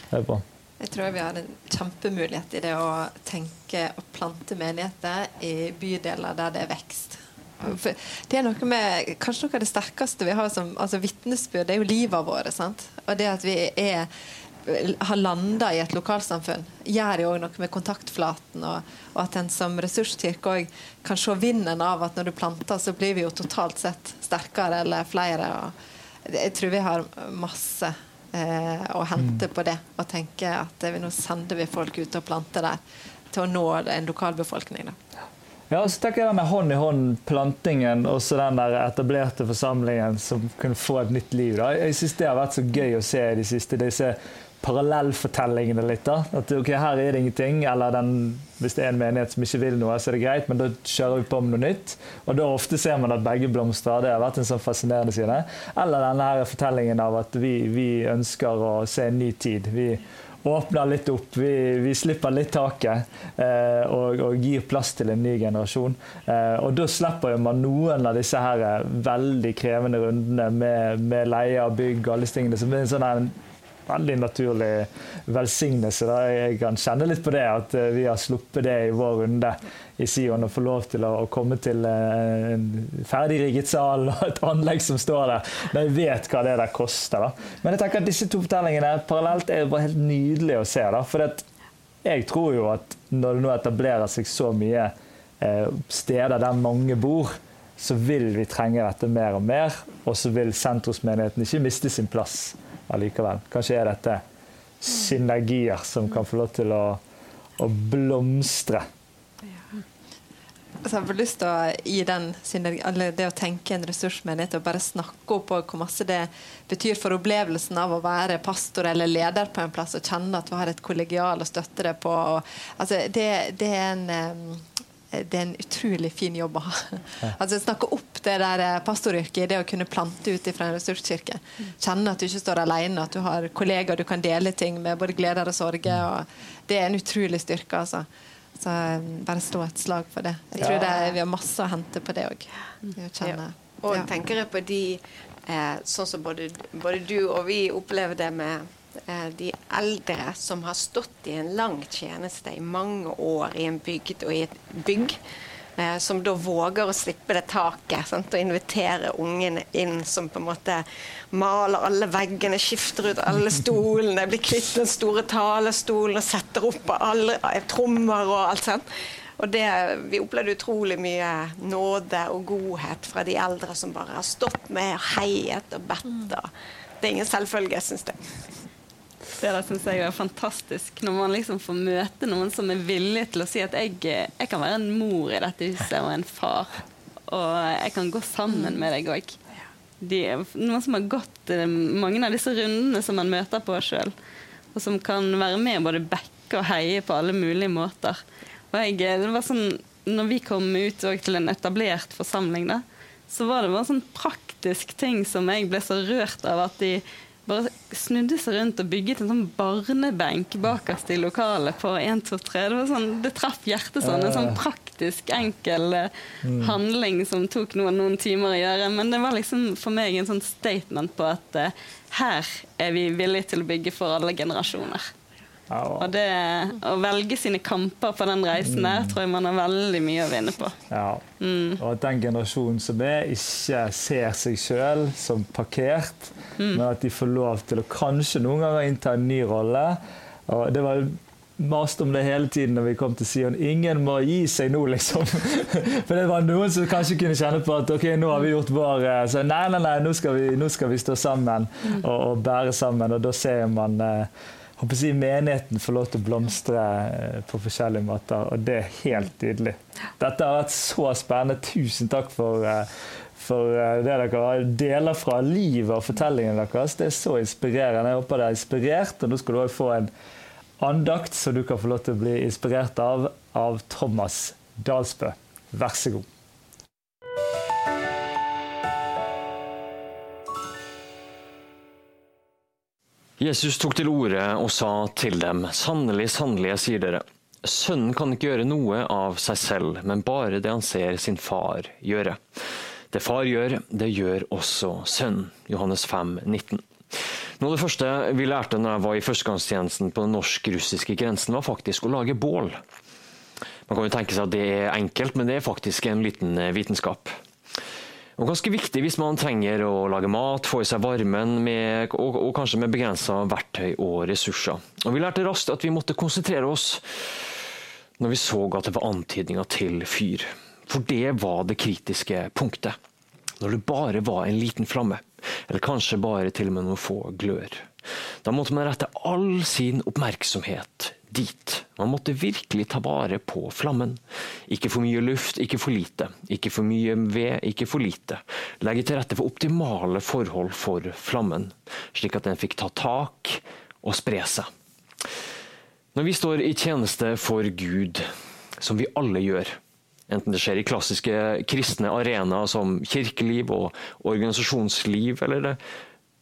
Det er bra. Jeg tror vi har en kjempemulighet i det å tenke og plante menigheter i bydeler der det er vekst. Det er noe med, Kanskje noe av det sterkeste vi har som altså vitnesbyrd, det er jo livet vårt. Sant? Og det at vi er, har landa i et lokalsamfunn, gjør jo òg noe med kontaktflaten. Og, og at en som ressurskirke òg kan se vinden av at når du planter, så blir vi jo totalt sett sterkere eller flere. Og jeg tror vi har masse eh, å hente mm. på det. Og tenke at vi nå sender vi folk ut og planter der til å nå en lokalbefolkning. da. Ja, så tenker jeg med hånd i hånd-plantingen og så den der etablerte forsamlingen som kunne få et nytt liv. Da. Jeg syns det har vært så gøy å se de siste disse parallellfortellingene litt. da. At ok, her er det ingenting, eller den, hvis det er en menighet som ikke vil noe, så er det greit, men da kjører vi på med noe nytt. Og da ofte ser man at begge blomstrer. Det har vært en sånn fascinerende side. Eller denne her fortellingen av at vi, vi ønsker å se en ny tid. Vi åpner litt opp. Vi, vi slipper litt taket eh, og, og, gir plass til en ny generasjon. Eh, og da slipper man noen av disse her veldig krevende rundene med, med leie av bygg og alle disse tingene. som er en sånn veldig naturlig velsignelse. Da. Jeg kan kjenne litt på det, at eh, vi har sluppet det i vår runde i Sion og få lov til å, komme til eh, en ferdigrigget sal og et anlegg som står der. Når jeg vet hva det der koster. Da. Men jeg tenker at disse to fortellingene parallelt er bare helt nydelig å se. Da. For jeg tror jo at når det nå etablerer seg så mye eh, steder der mange bor, så vil vi trenge dette mer og mer. Og så vil sentrumsmenigheten ikke miste sin plass allikevel. Kanskje er dette synergier som kan få lov til å, å blomstre. Altså, jeg har lyst til å gi den eller det å tenke en ressursmenighet og bare snakke opp hvor masse det betyr for opplevelsen av å være pastor eller leder på en plass og kjenne at du har et kollegial å støtte deg på. Og, altså, det, det, er en det er en utrolig fin jobb å ha. Altså Snakke opp det der eh, pastoryrket, det å kunne plante ut fra en ressurskirke. Kjenne at du ikke står alene, at du har kollegaer du kan dele ting med, både gleder og sorger. Og det er en utrolig styrke. altså. Så eh, bare slå et slag for det. Jeg tror det er, vi har masse å hente på det òg. Ja. Og tenker jeg på de eh, sånn som både, både du og vi opplever det med Eh, de eldre som har stått i en lang tjeneste i mange år i en bygd og i et bygg. Eh, som da våger å slippe det taket sant? og invitere ungene inn, som på en måte maler alle veggene, skifter ut alle stolene, blir kvitt den store talestolen og setter opp alle eh, trommer og alt sånt. Og det, Vi opplevde utrolig mye nåde og godhet fra de eldre som bare har stått med og heiet og bedt. Det er ingen selvfølge, syns jeg. Det der syns jeg er fantastisk. Når man liksom får møte noen som er villig til å si at jeg, jeg kan være en mor i dette huset og en far. Og jeg kan gå sammen med deg òg. Noen som har gått mange av disse rundene som man møter på sjøl. Og som kan være med både backe og heie på alle mulige måter. Og jeg, det var sånn, når vi kom ut til en etablert forsamling, da, så var det bare sånn praktisk ting som jeg ble så rørt av at de bare snudde seg rundt og bygget en sånn barnebenk bakerst i lokalet på 1, 2, 3. Det, var sånn, det traff hjertet sånn. En sånn praktisk, enkel mm. handling som tok noen, noen, timer å gjøre. Men det var liksom for meg en sånn statement på at uh, her er vi villige til å bygge for alle generasjoner. Og det Å velge sine kamper på den reisen der, mm. tror jeg man har veldig mye å vinne på. Ja. Mm. Og at den generasjonen som er, ikke ser seg sjøl som parkert, mm. men at de får lov til å kanskje noen ganger innta en ny rolle. Og det var mast om det hele tiden når vi kom til Sion. Ingen må gi seg nå, liksom. For det var noen som kanskje kunne kjenne på at ok, nå har vi gjort vår eh, Så nei, nei, nei, nå skal vi, nå skal vi stå sammen mm. og, og, bære sammen. Og da ser man eh, håper jeg, menigheten får lov til å blomstre eh, på forskjellige måter, og det er helt nydelig. Dette har vært så spennende. Tusen takk for, eh, for eh, det dere deler fra livet og fortellingen deres. Det er så inspirerende. Jeg håper det er inspirert, og nå skal du òg få en andakt som du kan få lov til å bli inspirert av, av Thomas Dalsbø. Vær så god. Jesus tok til orde og sa til dem, sannelig, sannelig, jeg sier dere, sønnen kan ikke gjøre noe av seg selv, men bare det han ser sin far gjøre. Det far gjør, det gjør også sønnen. Johannes 5, 19. Noe av det første vi lærte når jeg var i førstegangstjenesten på den norsk-russiske grensen, var faktisk å lage bål. Man kan jo tenke seg at det er enkelt, men det er faktisk en liten vitenskap. Og ganske viktig hvis man trenger å lage mat, få i seg varmen med, og, og, kanskje med begrensa verktøy og ressurser. Og Vi lærte raskt at vi måtte konsentrere oss når vi så at det var antydninger til fyr. For det var det kritiske punktet. Når det bare var en liten flamme, eller kanskje bare til og med noen få glør. Da måtte man rette all sin oppmerksomhet dit. Man måtte virkelig ta vare på flammen. Ikke for mye luft, ikke for lite. Ikke for mye ved, ikke for lite. Legge til rette for optimale forhold for flammen, slik at den fikk ta tak og spre seg. Når vi står i tjeneste for Gud, som vi alle gjør, enten det skjer i klassiske kristne arenaer som kirkeliv og organisasjonsliv, eller det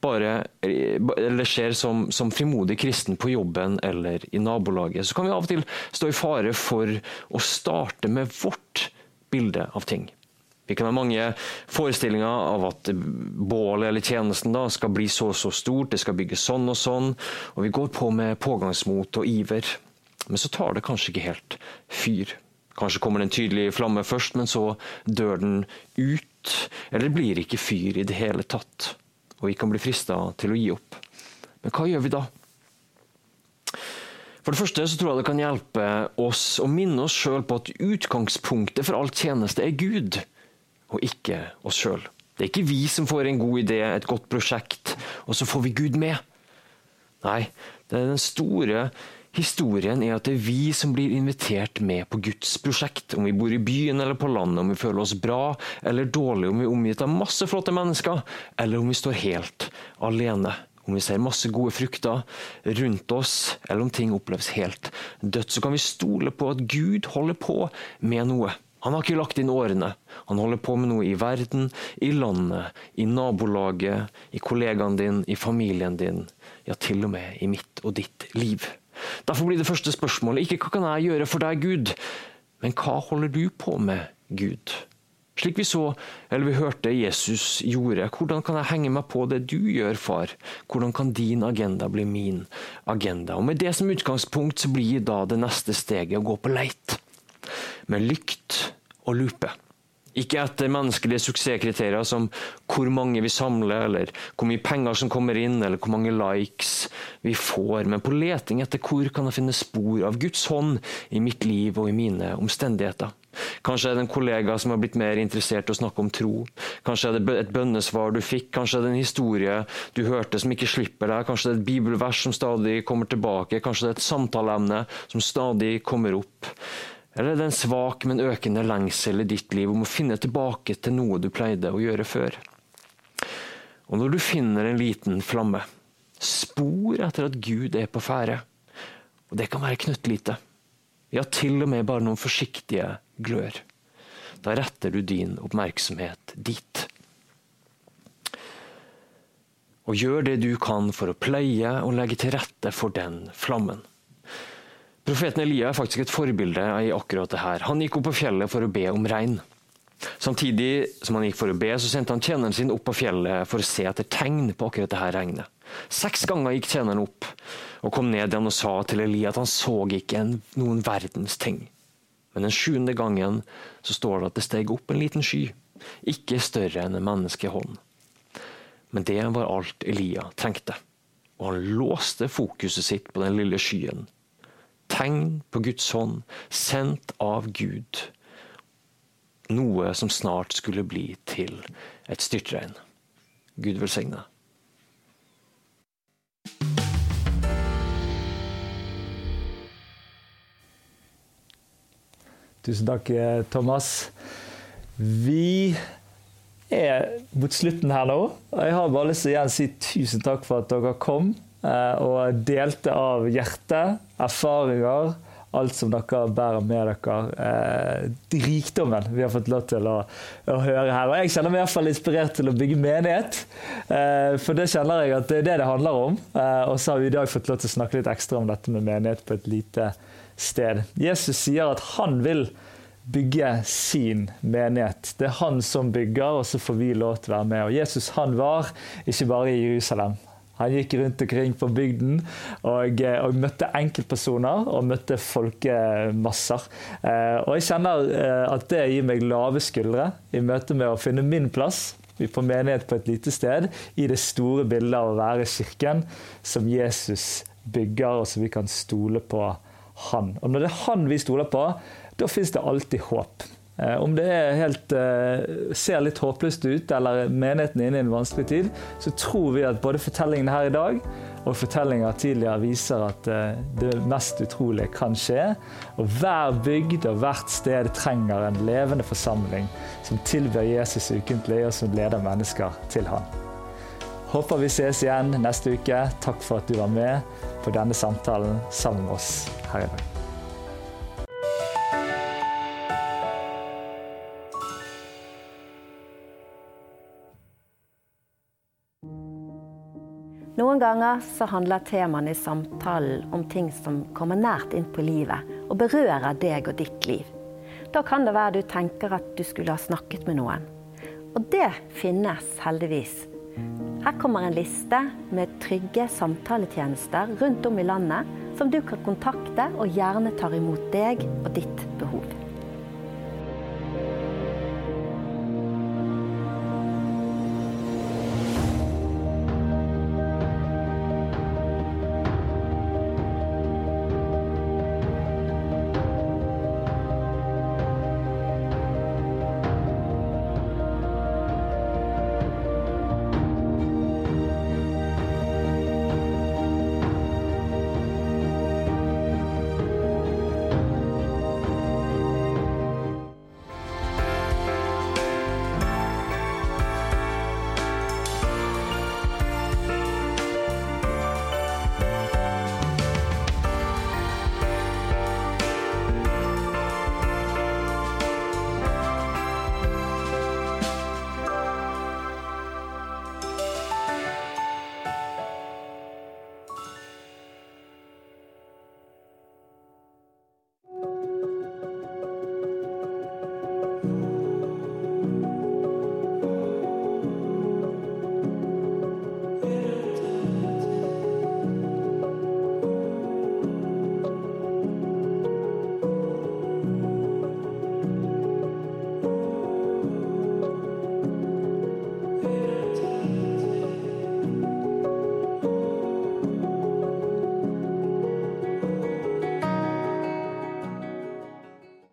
bare eller skjer som, som, frimodig kristen på jobben eller i nabolaget, så kan vi av og til stå i fare for å starte med vårt bilde av ting. Vi kan ha mange forestillinger av at bålet eller tjenesten da skal bli så og så stort, det skal bygges sånn og sånn, og vi går på med pågangsmot og iver. Men så tar det kanskje ikke helt fyr. Kanskje kommer det en tydelig flamme først, men så dør den ut. Eller blir ikke fyr i det hele tatt. Og vi kan bli frista til å gi opp. Men hva gjør vi da? For det første så tror jeg det kan hjelpe oss å minne oss sjøl på at utgangspunktet for all tjeneste er Gud og ikke oss sjøl. Det er ikke vi som får en god idé, et godt prosjekt, og så får vi Gud med. Nei, det er den store historien er at det er vi som blir invitert med på Guds prosjekt. Om vi bor i byen eller på landet, om vi føler oss bra eller dårlig, om vi er omgitt av masse flotte mennesker, eller om vi står helt alene. Om vi ser masse gode frukter rundt oss, eller om ting oppleves helt dødt, så kan vi stole på at Gud holder på med noe. Han har ikke lagt inn årene. Han holder på med noe i verden, i landet, i nabolaget, i kollegaen din, i familien din. Ja, til og med i mitt og ditt liv. Derfor blir det første spørsmålet ikke hva kan jeg gjøre for deg, Gud, men hva holder du på med, Gud? Slik vi så, eller vi hørte Jesus gjorde, hvordan kan jeg henge meg på det du gjør, far? Hvordan kan din agenda bli min agenda? Og Med det som utgangspunkt så blir da det neste steget å gå på leit. Med lykt og lupe. Ikke etter menneskelige suksesskriterier som hvor mange vi samler, eller hvor mye penger som kommer inn, eller hvor mange likes vi får, men på leting etter hvor kan jeg finne spor av Guds hånd i mitt liv og i mine omstendigheter. Kanskje er det en kollega som har blitt mer interessert i å snakke om tro. Kanskje er det et bønnesvar du fikk, kanskje er det en historie du hørte som ikke slipper deg. Kanskje det er et bibelvers som stadig kommer tilbake. Kanskje det er et samtaleemne som stadig kommer opp. Eller er det en svak, men økende lengsel i ditt liv om å finne tilbake til noe du pleide å gjøre før? Og når du finner en liten flamme, spor etter at Gud er på ferde, og det kan være knøttlite, ja, til og med bare noen forsiktige glør, da retter du din oppmerksomhet dit. Og gjør det du kan for å pleie og legge til rette for den flammen. Profeten Elia er faktisk et forbilde i akkurat det her. Han gikk opp på fjellet for å be om regn. Samtidig som han gikk for å be, så sendte han tjeneren sin opp på fjellet for å se etter tegn på akkurat det her regnet. Seks ganger gikk tjeneren opp og kom ned igjen og sa til Elia at han så ikke en, noen verdens ting. Men den sjuende gangen så står det at det steg opp en liten sky, ikke større enn en menneskehånd. Men det var alt Elia trengte, og han låste fokuset sitt på den lille skyen tegn på Guds hånd, sendt av Gud. Noe som snart skulle bli til et styrtregn. Gud velsigne. Tusen takk, Thomas. Vi er mot slutten her nå. Jeg har bare lyst til å si tusen takk for at dere kom. Eh, og delte av hjertet, erfaringer, alt som dere bærer med dere. Eh, rikdommen vi har fått lov til å, å, høre her. Og jeg kjenner meg i hvert fall inspirert til å bygge menighet. Eh, for det kjenner jeg at det er det det handler om. Eh, og så har vi i dag fått lov til å snakke litt ekstra om dette med menighet på et lite sted. Jesus sier at han vil bygge sin menighet. Det er han som bygger, og så får vi lov til å være med. Og Jesus han var ikke bare i Jerusalem. Han gikk rundt omkring på bygden og, eh, og møtte enkeltpersoner og møtte folkemasser. Eh, og jeg kjenner eh, at det gir meg lave skuldre i møte med å finne min plass på menighet på et lite sted i det store bildet av å være kirken som Jesus bygger, og som vi kan stole på han. Og når det er han vi stoler på, da fins det alltid håp. Eh, om det helt, eh, ser litt håpløst ut, eller menigheten er inne i en vanskelig tid, så tror vi at både fortellingene her i dag og fortellinger tidligere viser at eh, det mest utrolige kan skje. Og hver bygd og hvert sted trenger en levende forsamling som tilber Jesus ukentlig, og som leder mennesker til han. Håper vi ses igjen neste uke. Takk for at du var med på denne samtalen sammen med oss her i dag. Noen ganger så handler temaene i samtalen om ting som kommer nært inn på livet og berører deg og ditt liv. Da kan det være du tenker at du skulle ha snakket med noen. Og det finnes heldigvis. Her kommer en liste med trygge samtaletjenester rundt om i landet som du kan kontakte og gjerne tar imot deg og ditt behov.